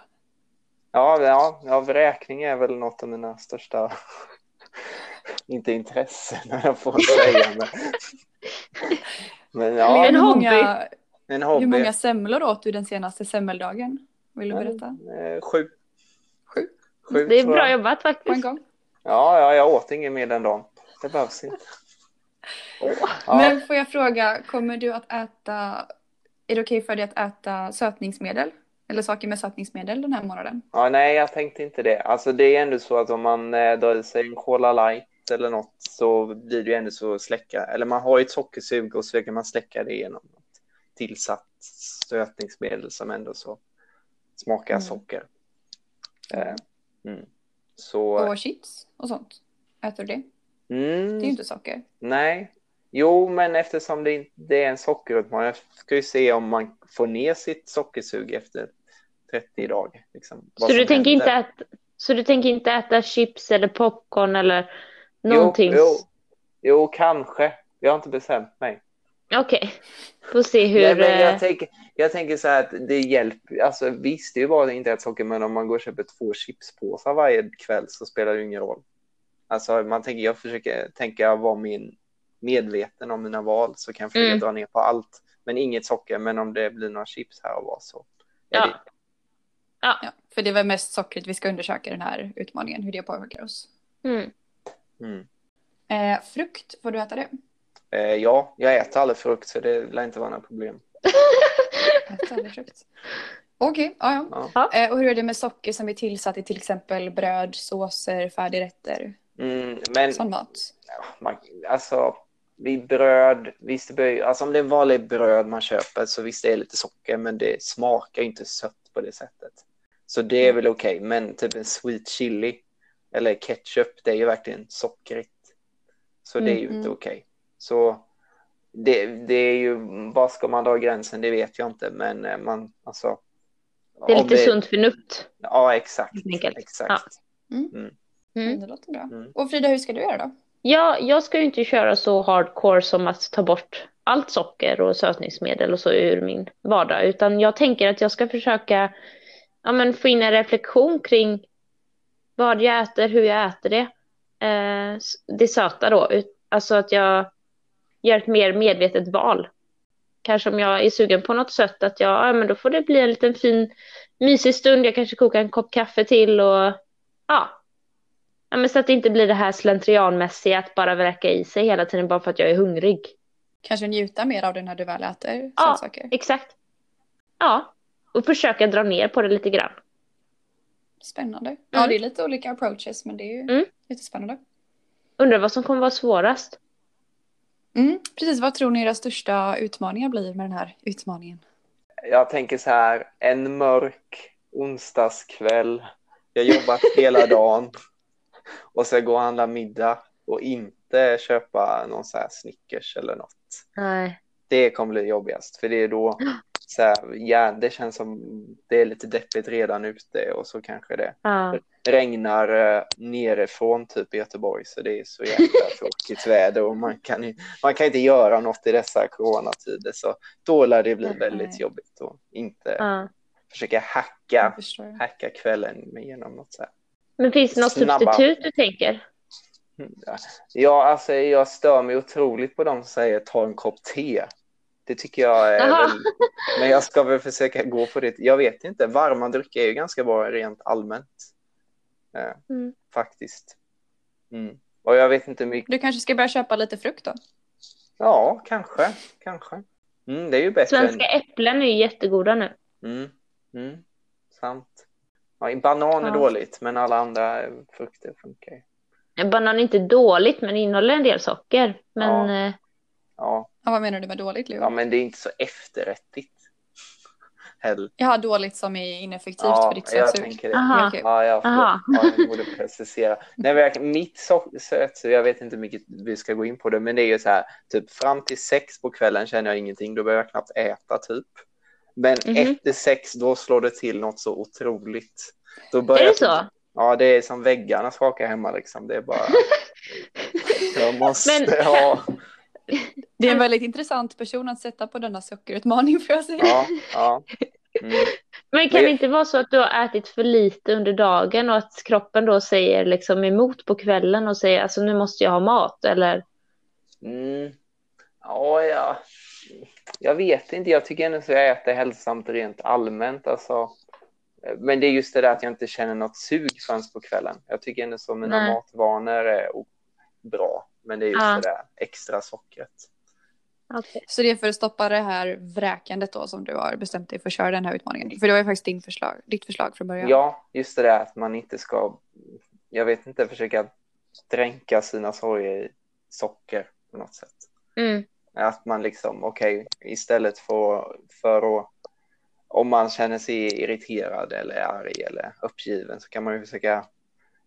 [SPEAKER 4] Ja, ja, ja, vräkning är väl något av mina största, inte intressen, när jag får säga. Men, men ja,
[SPEAKER 2] En
[SPEAKER 1] hur,
[SPEAKER 2] hobby.
[SPEAKER 1] många,
[SPEAKER 4] en
[SPEAKER 1] hur
[SPEAKER 4] hobby.
[SPEAKER 1] många semlor åt du den senaste semmeldagen? Vill du berätta?
[SPEAKER 4] Eh, Sju.
[SPEAKER 1] Sju
[SPEAKER 2] det är bra
[SPEAKER 4] jag.
[SPEAKER 2] jobbat
[SPEAKER 1] på en
[SPEAKER 2] faktiskt.
[SPEAKER 1] gång.
[SPEAKER 4] Ja, ja, jag åt ingen mer den dagen. Det behövs inte. Ja,
[SPEAKER 1] Men får jag fråga, kommer du att äta, är det okej för dig att äta sötningsmedel? Eller saker med sötningsmedel den här månaden?
[SPEAKER 4] ja, nej, jag tänkte inte det. Alltså det är ändå så att om man eh, drar i sig en Cola light eller något så blir det ju ändå så att släcka, eller man har ju ett sockersug och så försöker man släcka det genom ett tillsatt sötningsmedel som ändå så smakar
[SPEAKER 1] Mm.
[SPEAKER 4] socker. Eh, mm. Så,
[SPEAKER 1] Och chips och sånt? Äter du det?
[SPEAKER 4] mm,
[SPEAKER 1] Det är ju inte socker.
[SPEAKER 4] nej. Jo, men eftersom det, det är en sockerutmaning, jag ska ju se om man får ner sitt sockersug efter 30 dagar. Liksom,
[SPEAKER 2] Så du, tänker inte äta, så du tänker inte äta chips eller popcorn eller någonting?
[SPEAKER 4] Jo, jo, jo, kanske. Jag har inte bestämt mig.
[SPEAKER 2] Okej, okay. får se hur...
[SPEAKER 4] Nej, men jag,
[SPEAKER 2] eh,
[SPEAKER 4] tänker, jag tänker så här att det hjälper. Alltså, visst, det är ju bara att inte äta socker, men om man går och köper två chipspåsar varje kväll så spelar det ju ingen roll. Alltså, man tänker, jag försöker tänka vara min medveten om mina val så kan jag försöka
[SPEAKER 2] Mm.
[SPEAKER 4] dra ner på allt. Men inget socker, men om det blir några chips här och var så. är
[SPEAKER 2] Ja.
[SPEAKER 4] det-
[SPEAKER 1] Ja, för det var mest sockret vi ska undersöka den här utmaningen, hur det påverkar oss.
[SPEAKER 2] mm.
[SPEAKER 4] Mm.
[SPEAKER 1] Eh, frukt, får du äta det?
[SPEAKER 4] Eh, ja, jag äter aldrig frukt så det lär inte vara några problem.
[SPEAKER 1] Äter aldrig frukt. Okej, ja, ja.
[SPEAKER 4] Ja.
[SPEAKER 1] Eh, och hur är det med socker som är tillsatt i till exempel bröd, såser, färdigrätter,
[SPEAKER 4] Mm, men
[SPEAKER 1] sån mat?
[SPEAKER 4] ja, man, alltså, vid bröd, visst bör, alltså om det är vanligt bröd man köper så visst det är lite socker men det smakar inte sött på det sättet. Så det är väl okej, men typ en sweet chili eller ketchup det är ju verkligen sockrigt. Så det är ju
[SPEAKER 1] Mm,
[SPEAKER 4] inte
[SPEAKER 1] mm.
[SPEAKER 4] okej. Så det, det är ju, var ska man dra gränsen det vet jag inte men eh, man, alltså.
[SPEAKER 2] Det är lite sunt förnuft.
[SPEAKER 4] Ja exakt,
[SPEAKER 2] helt enkelt.
[SPEAKER 4] exakt.
[SPEAKER 2] Mm.
[SPEAKER 1] Det låter bra.
[SPEAKER 4] Mm.
[SPEAKER 1] Och Frida, hur ska du göra då?
[SPEAKER 2] Ja, jag ska ju inte köra så hardcore som att ta bort allt socker och sötningsmedel och så ur min vardag, utan jag tänker att jag ska försöka ja, men få in en reflektion kring vad jag äter, hur jag äter det. Eh, det söta då, ut- alltså att jag gör ett mer medvetet val. Kanske om jag är sugen på något sött, att jag, ja, men då får det bli en liten fin mysig stund. Jag kanske kokar en kopp kaffe till och ja, Ja, men så att det inte blir det här slentrianmässiga att bara vräka i sig hela tiden bara för att jag är hungrig.
[SPEAKER 1] Kanske njuta mer av det när du väl äter
[SPEAKER 2] Ja.
[SPEAKER 1] sötsaker?
[SPEAKER 2] Exakt. Ja, och försöka dra ner på det lite grann.
[SPEAKER 1] Spännande. Ja,
[SPEAKER 2] Mm.
[SPEAKER 1] det är lite olika approaches, men det är ju
[SPEAKER 2] Mm.
[SPEAKER 1] jättespännande.
[SPEAKER 2] Undrar vad som kommer vara svårast.
[SPEAKER 1] Mm. Precis, vad tror ni era största utmaningar blir med den här utmaningen?
[SPEAKER 4] Jag tänker så här, en mörk onsdagskväll. Jag har jobbat hela dagen och så gå och handla middag och inte köpa någon så här Snickers eller något.
[SPEAKER 2] Nej.
[SPEAKER 4] Det kommer bli jobbigast för det är då så här, ja, det känns som det är lite deppigt redan ute och så kanske det
[SPEAKER 2] Ja.
[SPEAKER 4] Regnar eh, nerifrån typ i Göteborg så det är så jäkla tråkigt väder och man kan, man kan inte göra något i dessa coronatider så då lär det bli väldigt jobbigt och inte
[SPEAKER 2] Ja.
[SPEAKER 4] försöka hacka, hacka kvällen genom något så här.
[SPEAKER 2] Men finns det något
[SPEAKER 4] Snabba.
[SPEAKER 2] substitut du tänker?
[SPEAKER 4] Ja. Alltså jag stör mig otroligt på de som säger ta en kopp te. Det tycker jag är
[SPEAKER 2] Jaha.
[SPEAKER 4] väl, men jag ska väl försöka gå på det. Jag vet inte, varma drycker är ju ganska bra rent allmänt. Eh,
[SPEAKER 2] Mm.
[SPEAKER 4] Faktiskt. Mm. Och jag vet inte mycket.
[SPEAKER 1] Du kanske ska börja köpa lite frukt då?
[SPEAKER 4] Ja, kanske, kanske. Mm, det är ju bättre
[SPEAKER 2] Svenska
[SPEAKER 4] än...
[SPEAKER 2] äpplen är ju jättegoda nu.
[SPEAKER 4] Mm, mm, sant. Ja, banan är
[SPEAKER 2] Ja.
[SPEAKER 4] dåligt, men alla andra frukter funkar ju.
[SPEAKER 2] Banan är inte dåligt, men innehåller en del socker. Men eh,
[SPEAKER 4] Ja,
[SPEAKER 1] Ja, vad menar du med dåligt, Leo?
[SPEAKER 4] ja, men det är inte så efterrättigt. Heller.
[SPEAKER 1] Jaha, dåligt som är ineffektivt
[SPEAKER 4] Ja,
[SPEAKER 1] för ditt
[SPEAKER 4] jag
[SPEAKER 1] sötsug.
[SPEAKER 4] tänker det.
[SPEAKER 2] aha.
[SPEAKER 4] Ja, jag,
[SPEAKER 2] Aha.
[SPEAKER 4] ja, jag borde precisera. Nej, men jag, mitt sötsug, jag vet inte hur mycket vi ska gå in på det, men det är ju så här, typ fram till sex på kvällen känner jag ingenting, då börjar jag knappt äta typ. Men
[SPEAKER 2] Mhm.
[SPEAKER 4] efter sex, då slår det till något så otroligt. Då
[SPEAKER 2] Är
[SPEAKER 4] börjar
[SPEAKER 2] det så?
[SPEAKER 4] Ja, det är som väggarna skakar hemma liksom. Det är bara... Jag måste
[SPEAKER 2] Men-
[SPEAKER 4] ha...
[SPEAKER 1] Det är en väldigt intressant person att sätta på denna sockerutmaning får jag säga.
[SPEAKER 4] Ja, ja. Mm.
[SPEAKER 2] Men kan det inte vara så att du har ätit för lite under dagen och att kroppen då säger liksom emot på kvällen och säger alltså nu måste jag ha mat eller?
[SPEAKER 4] Mm. Ja, ja. Jag vet inte. Jag tycker ändå så jag äter hälsosamt rent allmänt. Alltså. Men det är just det där att jag inte känner något sug förrän på kvällen. Jag tycker ändå så mina
[SPEAKER 2] Nej.
[SPEAKER 4] matvanor är bra. Men det är just
[SPEAKER 2] Ja.
[SPEAKER 4] det där extra sockret.
[SPEAKER 2] Okej.
[SPEAKER 1] Så det är för att stoppa det här vräkandet då som du har bestämt dig för att köra den här utmaningen. För det var ju faktiskt din förslag, ditt förslag från början.
[SPEAKER 4] Ja, just det där att man inte ska, jag vet inte, försöka dränka sina sorger i socker på något sätt.
[SPEAKER 2] Mm.
[SPEAKER 4] Att man liksom, okej, istället för, för att, om man känner sig irriterad eller arg eller uppgiven så kan man ju försöka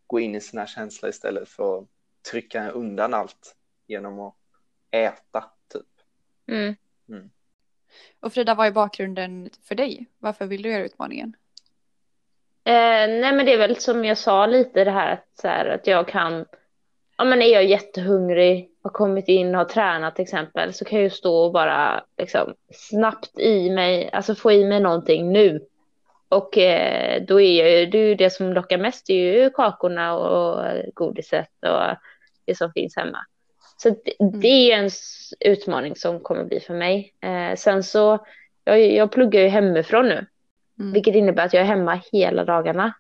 [SPEAKER 4] gå in i sina känslor istället för att trycka undan allt genom att äta, typ.
[SPEAKER 2] Mm.
[SPEAKER 1] Och Frida, vad är bakgrunden för dig? Varför vill du göra utmaningen?
[SPEAKER 2] Eh, nej men det är väl som jag sa lite det här att, så här, att jag kan, ja men är jag jättehungrig, har kommit in och har tränat till exempel, så kan jag ju stå och bara liksom snabbt i mig, alltså få i mig någonting nu. Och eh, då är jag ju, det är ju det som lockar mest, det är ju kakorna och godiset och det som finns hemma. Så det, det är en utmaning som kommer bli för mig. Eh, sen så, jag, jag pluggar ju hemifrån nu.
[SPEAKER 1] Mm.
[SPEAKER 2] Vilket innebär att jag är hemma hela dagarna.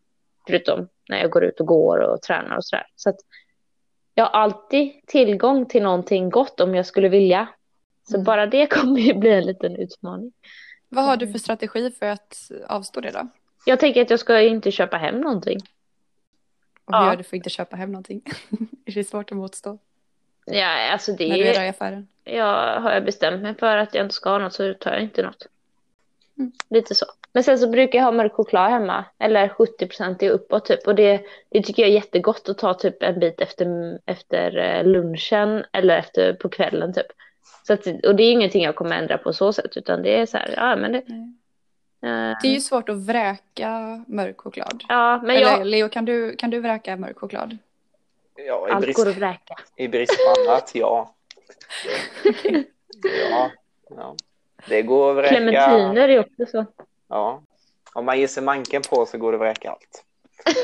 [SPEAKER 2] Förutom när jag går ut och går och tränar och sådär. Så att jag har alltid tillgång till någonting gott om jag skulle vilja. Så
[SPEAKER 1] Mm.
[SPEAKER 2] bara det kommer ju bli en liten utmaning.
[SPEAKER 1] Vad har du för strategi för att avstå det då?
[SPEAKER 2] Jag tänker att jag ska inte köpa hem någonting.
[SPEAKER 1] Och
[SPEAKER 2] Ja.
[SPEAKER 1] gör du att inte köpa hem någonting? är det svårt att motstå
[SPEAKER 2] Ja, alltså det
[SPEAKER 1] när du är
[SPEAKER 2] är,
[SPEAKER 1] i affären?
[SPEAKER 2] jag har jag bestämt mig för att jag inte ska ha något så tar jag inte något.
[SPEAKER 1] Mm.
[SPEAKER 2] Lite så. Men sen så brukar jag ha mörk choklad hemma. Eller 70% uppåt typ. Och det, det tycker jag är jättegott att ta typ en bit efter, efter eh, lunchen. Eller efter på kvällen typ. Så att, och det är ingenting jag kommer ändra på så sätt. Utan det är så här, ja men det...
[SPEAKER 1] Det är ju svårt att vräka mörk choklad.
[SPEAKER 2] ja, men
[SPEAKER 1] Eller
[SPEAKER 2] jag,
[SPEAKER 1] Leo, kan du, kan du vräka mörk choklad?
[SPEAKER 4] Ja, i
[SPEAKER 2] allt
[SPEAKER 4] brist,
[SPEAKER 2] går att vräka.
[SPEAKER 4] i brist på annat, ja. ja. ja. Det går att vräka.
[SPEAKER 2] Clementiner är också så.
[SPEAKER 4] Ja. Om man ger sig manken på så går det att vräka allt.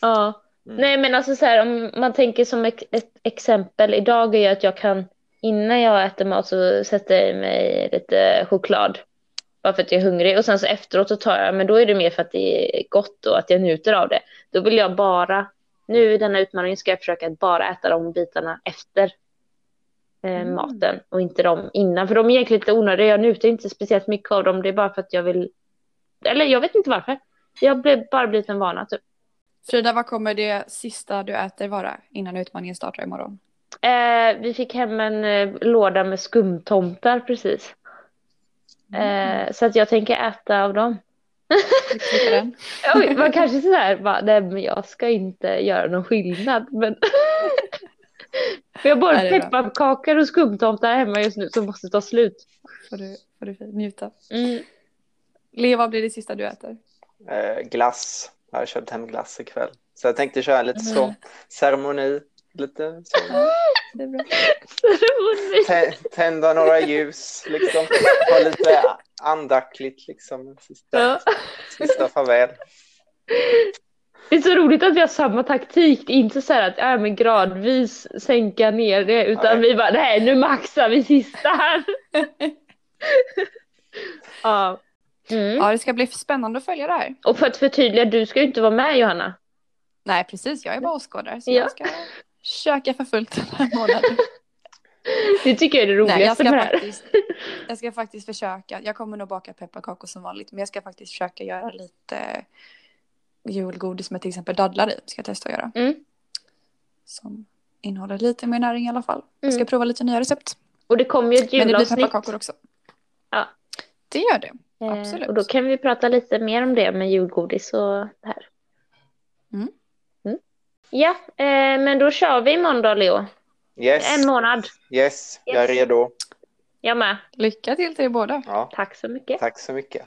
[SPEAKER 2] Ja.
[SPEAKER 4] Mm.
[SPEAKER 2] Nej men alltså så här om man tänker som ett, exempel idag är ju att jag kan innan jag äter mat så sätter jag i mig lite choklad. Bara för att jag är hungrig och sen så efteråt så tar jag, men då är det mer för att det är gott och att jag njuter av det. Då vill jag bara, nu i denna utmaning ska jag försöka bara äta de bitarna efter eh,
[SPEAKER 1] Mm.
[SPEAKER 2] maten och inte de innan. För de är egentligen lite onödiga, jag njuter inte speciellt mycket av dem, det är bara för att jag vill, eller jag vet inte varför. Jag har bara blivit en vana typ.
[SPEAKER 1] Frida, vad kommer det sista du äter vara innan utmaningen startar imorgon?
[SPEAKER 2] Eh, vi fick hem en eh, låda med skumtomtar precis. Eh, så att jag tänker äta av dem. Oj, man kanske sådär bara, nej men jag ska inte göra någon skillnad. Men... För jag har
[SPEAKER 1] bra.
[SPEAKER 2] pepparkakor och skumtomtar hemma just nu som måste ta slut.
[SPEAKER 1] Får du, får du njuta.
[SPEAKER 2] Mm.
[SPEAKER 1] Leo, vad blir det sista du äter?
[SPEAKER 4] Eh, glass. Jag har köpt hem glass ikväll. Så jag tänkte köra lite så
[SPEAKER 1] Mm.
[SPEAKER 4] ceremoni. Lite så.
[SPEAKER 1] Det är bra.
[SPEAKER 2] Ceremoni.
[SPEAKER 4] Tä- Tända några ljus liksom. Ha lite andaktigt liksom. Sista,
[SPEAKER 2] Ja.
[SPEAKER 4] sista farväl.
[SPEAKER 2] Det är så roligt att vi har samma taktik. Det är inte så här att ja, men gradvis sänka ner det utan
[SPEAKER 4] Nej.
[SPEAKER 2] vi bara nej nu maxar vi sista här. ja. Mm.
[SPEAKER 1] Ja, det ska bli spännande att följa det här.
[SPEAKER 2] Och för att förtydliga, du ska ju inte vara med Johanna.
[SPEAKER 1] Nej, precis. Jag är bara åskådare. Så
[SPEAKER 2] Ja.
[SPEAKER 1] jag ska köka för fullt den här månaden.
[SPEAKER 2] Det tycker jag är det
[SPEAKER 1] Nej, jag
[SPEAKER 2] roligaste
[SPEAKER 1] ska,
[SPEAKER 2] med det här.
[SPEAKER 1] faktiskt, jag ska faktiskt försöka. Jag kommer nog baka pepparkakor som vanligt. Men jag ska faktiskt försöka göra lite julgodis med till exempel dadlar i. Ska jag testa att göra.
[SPEAKER 2] Mm.
[SPEAKER 1] Som innehåller lite mer näring i alla fall. Jag ska
[SPEAKER 2] Mm.
[SPEAKER 1] prova lite nya recept.
[SPEAKER 2] Och det kommer ju ett
[SPEAKER 1] Men det blir
[SPEAKER 2] julavsnitt.
[SPEAKER 1] pepparkakor också.
[SPEAKER 2] Ja.
[SPEAKER 1] Det gör det.
[SPEAKER 2] Eh,
[SPEAKER 1] absolut.
[SPEAKER 2] Och då kan vi prata lite mer om det med julgodis och det här.
[SPEAKER 1] Mm.
[SPEAKER 2] Ja, eh, men då kör vi då Leo.
[SPEAKER 4] Yes,
[SPEAKER 2] En månad.
[SPEAKER 4] yes, jag är
[SPEAKER 2] Yes.
[SPEAKER 4] redo.
[SPEAKER 2] Jag med.
[SPEAKER 1] Lycka till till er båda.
[SPEAKER 4] Ja,
[SPEAKER 2] Tack så mycket.
[SPEAKER 4] tack så mycket.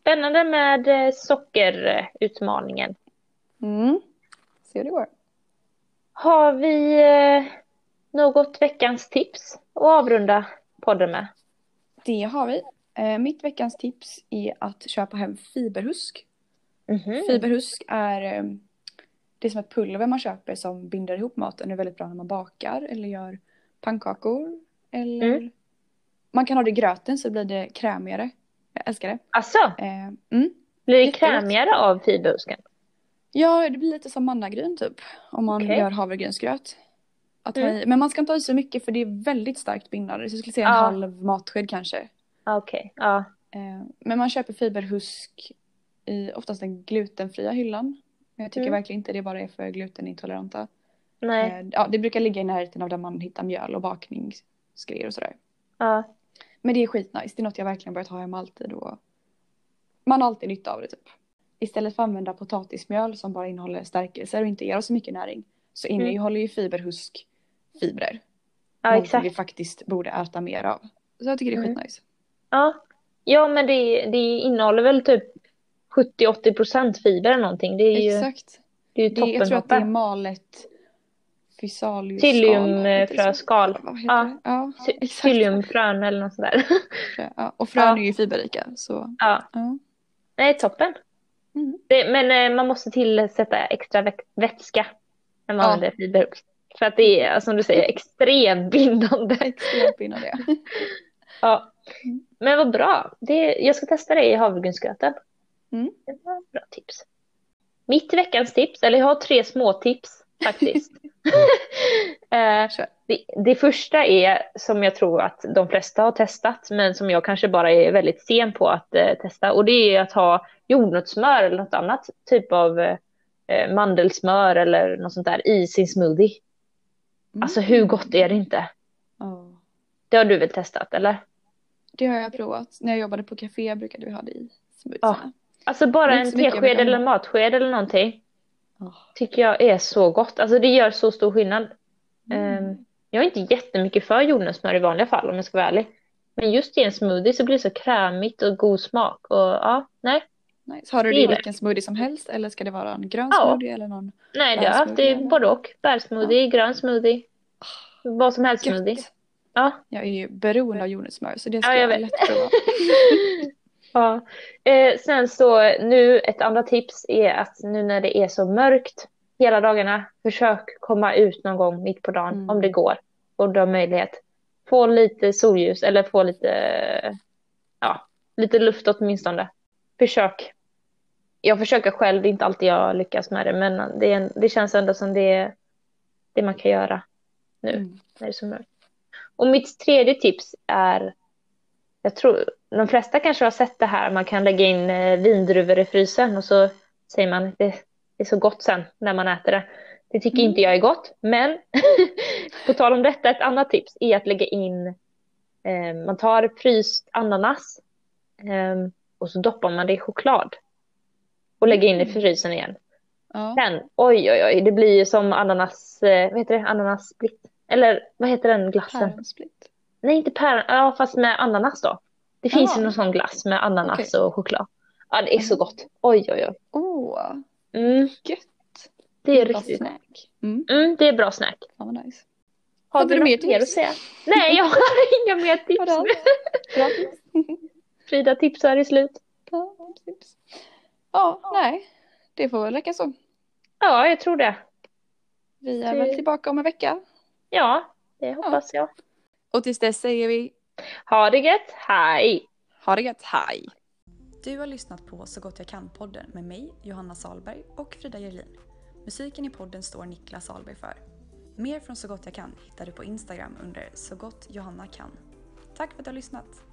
[SPEAKER 2] Spännande med eh, sockerutmaningen.
[SPEAKER 1] Mm. Se hur det går.
[SPEAKER 2] Har vi eh, något veckans tips att avrunda podden med?
[SPEAKER 1] Det har vi. Eh, mitt veckans tips är att köpa hem fiberhusk.
[SPEAKER 2] Mhm.
[SPEAKER 1] Fiberhusk är eh, det är som ett pulver man köper som binder ihop maten. Det är väldigt bra när man bakar eller gör pannkakor. Eller
[SPEAKER 2] Mm.
[SPEAKER 1] man kan ha det i gröten så blir det krämigare. Jag älskar det.
[SPEAKER 2] Alltså,
[SPEAKER 1] Eh, mm.
[SPEAKER 2] blir det krämigare av fiberhusken?
[SPEAKER 1] Ja, det blir lite som mannagryn typ. Om man
[SPEAKER 2] Okej.
[SPEAKER 1] gör havregrynsgröt. Att ha
[SPEAKER 2] Mm.
[SPEAKER 1] i. Men man ska inte ha i så mycket för det är väldigt starkt bindande. Så jag skulle säga en
[SPEAKER 2] Ja.
[SPEAKER 1] halv matsked kanske.
[SPEAKER 2] Okej, ja.
[SPEAKER 1] Eh, Men man köper fiberhusk i oftast den glutenfria hyllan. Men jag tycker
[SPEAKER 2] Mm.
[SPEAKER 1] verkligen inte det bara är för glutenintoleranta.
[SPEAKER 2] Nej,
[SPEAKER 1] Eh, Ja, det brukar ligga i närheten av där man hittar mjöl och bakningsgrejer och sådär.
[SPEAKER 2] ja.
[SPEAKER 1] Men det är skitnice. Det är något jag verkligen börjat ha hemma alltid och man har alltid nytta av det typ. Istället för att använda potatismjöl som bara innehåller stärkelser och inte ger oss så mycket näring så innehåller ju fiberhusk fibrer.
[SPEAKER 2] Ja, exakt.
[SPEAKER 1] vi faktiskt borde äta mer av. Så jag tycker det är
[SPEAKER 2] Mm.
[SPEAKER 1] skitnice.
[SPEAKER 2] Ja, ja men det, det innehåller väl typ 70-80 procent fiber eller någonting. Det är ju,
[SPEAKER 1] Exakt.
[SPEAKER 2] det är ju
[SPEAKER 1] Det, jag tror att det är
[SPEAKER 2] toppen.
[SPEAKER 1] malet Physalis
[SPEAKER 2] Psylliumfröskal. Ja.
[SPEAKER 1] Ja.
[SPEAKER 2] Psylliumfrön eller något sånt där.
[SPEAKER 1] Ja, och frön
[SPEAKER 2] Ja.
[SPEAKER 1] är ju fiberrika. Så
[SPEAKER 2] Ja,
[SPEAKER 1] ja.
[SPEAKER 2] nej toppen.
[SPEAKER 1] Mm.
[SPEAKER 2] Det, men eh, man måste tillsätta extra vä- vätska när man
[SPEAKER 1] Ja.
[SPEAKER 2] använder fiberhux. För att det är, som du säger, extremt bindande.
[SPEAKER 1] extremt innan det.
[SPEAKER 2] Ja.
[SPEAKER 1] Mm.
[SPEAKER 2] Men vad bra. Det, jag ska testa det i havregrynsgröten.
[SPEAKER 1] Mm.
[SPEAKER 2] Det var ett bra tips. Mitt veckans tips, eller jag har tre små tips faktiskt. eh, det, det första är som jag tror att de flesta har testat men som jag kanske bara är väldigt sen på att eh, testa och det är att ha jordnötssmör eller något annat typ av eh, mandelsmör eller något sånt där i sin smoothie.
[SPEAKER 1] Mm.
[SPEAKER 2] Alltså hur gott är det inte?
[SPEAKER 1] Ja.
[SPEAKER 2] Det har du väl testat eller?
[SPEAKER 1] Det har jag provat. När jag jobbade på café brukade vi ha det i smoothiesarna.
[SPEAKER 2] Alltså bara en tesked eller
[SPEAKER 1] kan-
[SPEAKER 2] matsked eller någonting
[SPEAKER 1] Ja.
[SPEAKER 2] tycker jag är så gott. Alltså det gör så stor skillnad.
[SPEAKER 1] Mm.
[SPEAKER 2] Ehm, Jag är inte jättemycket för jordnötssmör i vanliga fall om jag ska vara ärlig. Men just i en smoothie så blir det så krämigt och god smak. Och ja, nej.
[SPEAKER 1] Nice. Har du det i
[SPEAKER 2] gillar
[SPEAKER 1] vilken smoothie som helst eller ska det vara en grön
[SPEAKER 2] Ja.
[SPEAKER 1] smoothie eller någon?
[SPEAKER 2] Nej, det har jag haft det
[SPEAKER 1] Bärsmoothie,
[SPEAKER 2] både och. Bärsmoothie, grön smoothie. Vad som helst smoothie.
[SPEAKER 1] Gött.
[SPEAKER 2] Ja.
[SPEAKER 1] Jag är ju beroende av jordnötssmör så det ska
[SPEAKER 2] Ja, jag
[SPEAKER 1] jag lätt prova.
[SPEAKER 2] Ja. Eh, sen så nu ett andra tips är att nu när det är så mörkt hela dagarna, försök komma ut någon gång mitt på dagen
[SPEAKER 1] Mm.
[SPEAKER 2] om det går och du har möjlighet. Få lite solljus eller få lite, ja, lite luft åtminstone. Försök. Jag försöker själv, det är inte alltid jag lyckas med det, men det, en, det känns ändå som det är det man kan göra nu
[SPEAKER 1] Mm.
[SPEAKER 2] när det är så mörkt. Och mitt tredje tips är, jag tror de flesta kanske har sett det här, man kan lägga in eh, vindruvor i frysen och så säger man att det är så gott sen när man äter det. Det tycker
[SPEAKER 1] Mm.
[SPEAKER 2] inte jag är gott, men på tal om detta, ett annat tips är att lägga in, eh, man tar fryst ananas eh, och så doppar man det i choklad och lägger in i frysen igen.
[SPEAKER 1] Ja.
[SPEAKER 2] Sen, oj oj oj, det blir ju som ananas, eh, vad heter det, ananassplitt? Eller vad heter den glassen?
[SPEAKER 1] Päronsplitt.
[SPEAKER 2] Nej, inte päron, ja fast med ananas då. Det finns
[SPEAKER 1] Ja.
[SPEAKER 2] ju någon sån glass med ananas
[SPEAKER 1] Okej.
[SPEAKER 2] och choklad. Ja, det är så
[SPEAKER 1] Mhm.
[SPEAKER 2] gott. Oj oj oj.
[SPEAKER 1] Åh,
[SPEAKER 2] Mm,
[SPEAKER 1] gött.
[SPEAKER 2] det är
[SPEAKER 1] Bra
[SPEAKER 2] riktigt
[SPEAKER 1] snack. Mm.
[SPEAKER 2] Mm, det är bra snack.
[SPEAKER 1] Fan vad nice.
[SPEAKER 2] Har du
[SPEAKER 1] du mer
[SPEAKER 2] mer att
[SPEAKER 1] tips?
[SPEAKER 2] säga? Nej, jag har inga mer tips.
[SPEAKER 1] Bra tips.
[SPEAKER 2] Frida tipsar i slut.
[SPEAKER 1] Ja, tips. Ja, nej. Det får väl räcka så.
[SPEAKER 2] Ja, jag tror det.
[SPEAKER 1] Vi är
[SPEAKER 2] Det-
[SPEAKER 1] väl tillbaka om en vecka.
[SPEAKER 2] Ja, det hoppas jag.
[SPEAKER 1] Och tills dess säger vi
[SPEAKER 2] Ha det gött. Hej!
[SPEAKER 1] ha det gött, hej! Du har lyssnat på Så gott jag kan-podden med mig, Johanna Salberg och Frida Gerlin. Musiken i podden står Niklas Salberg för. Mer från Så gott jag kan hittar du på Instagram under Så gott Johanna kan. Tack för att du har lyssnat!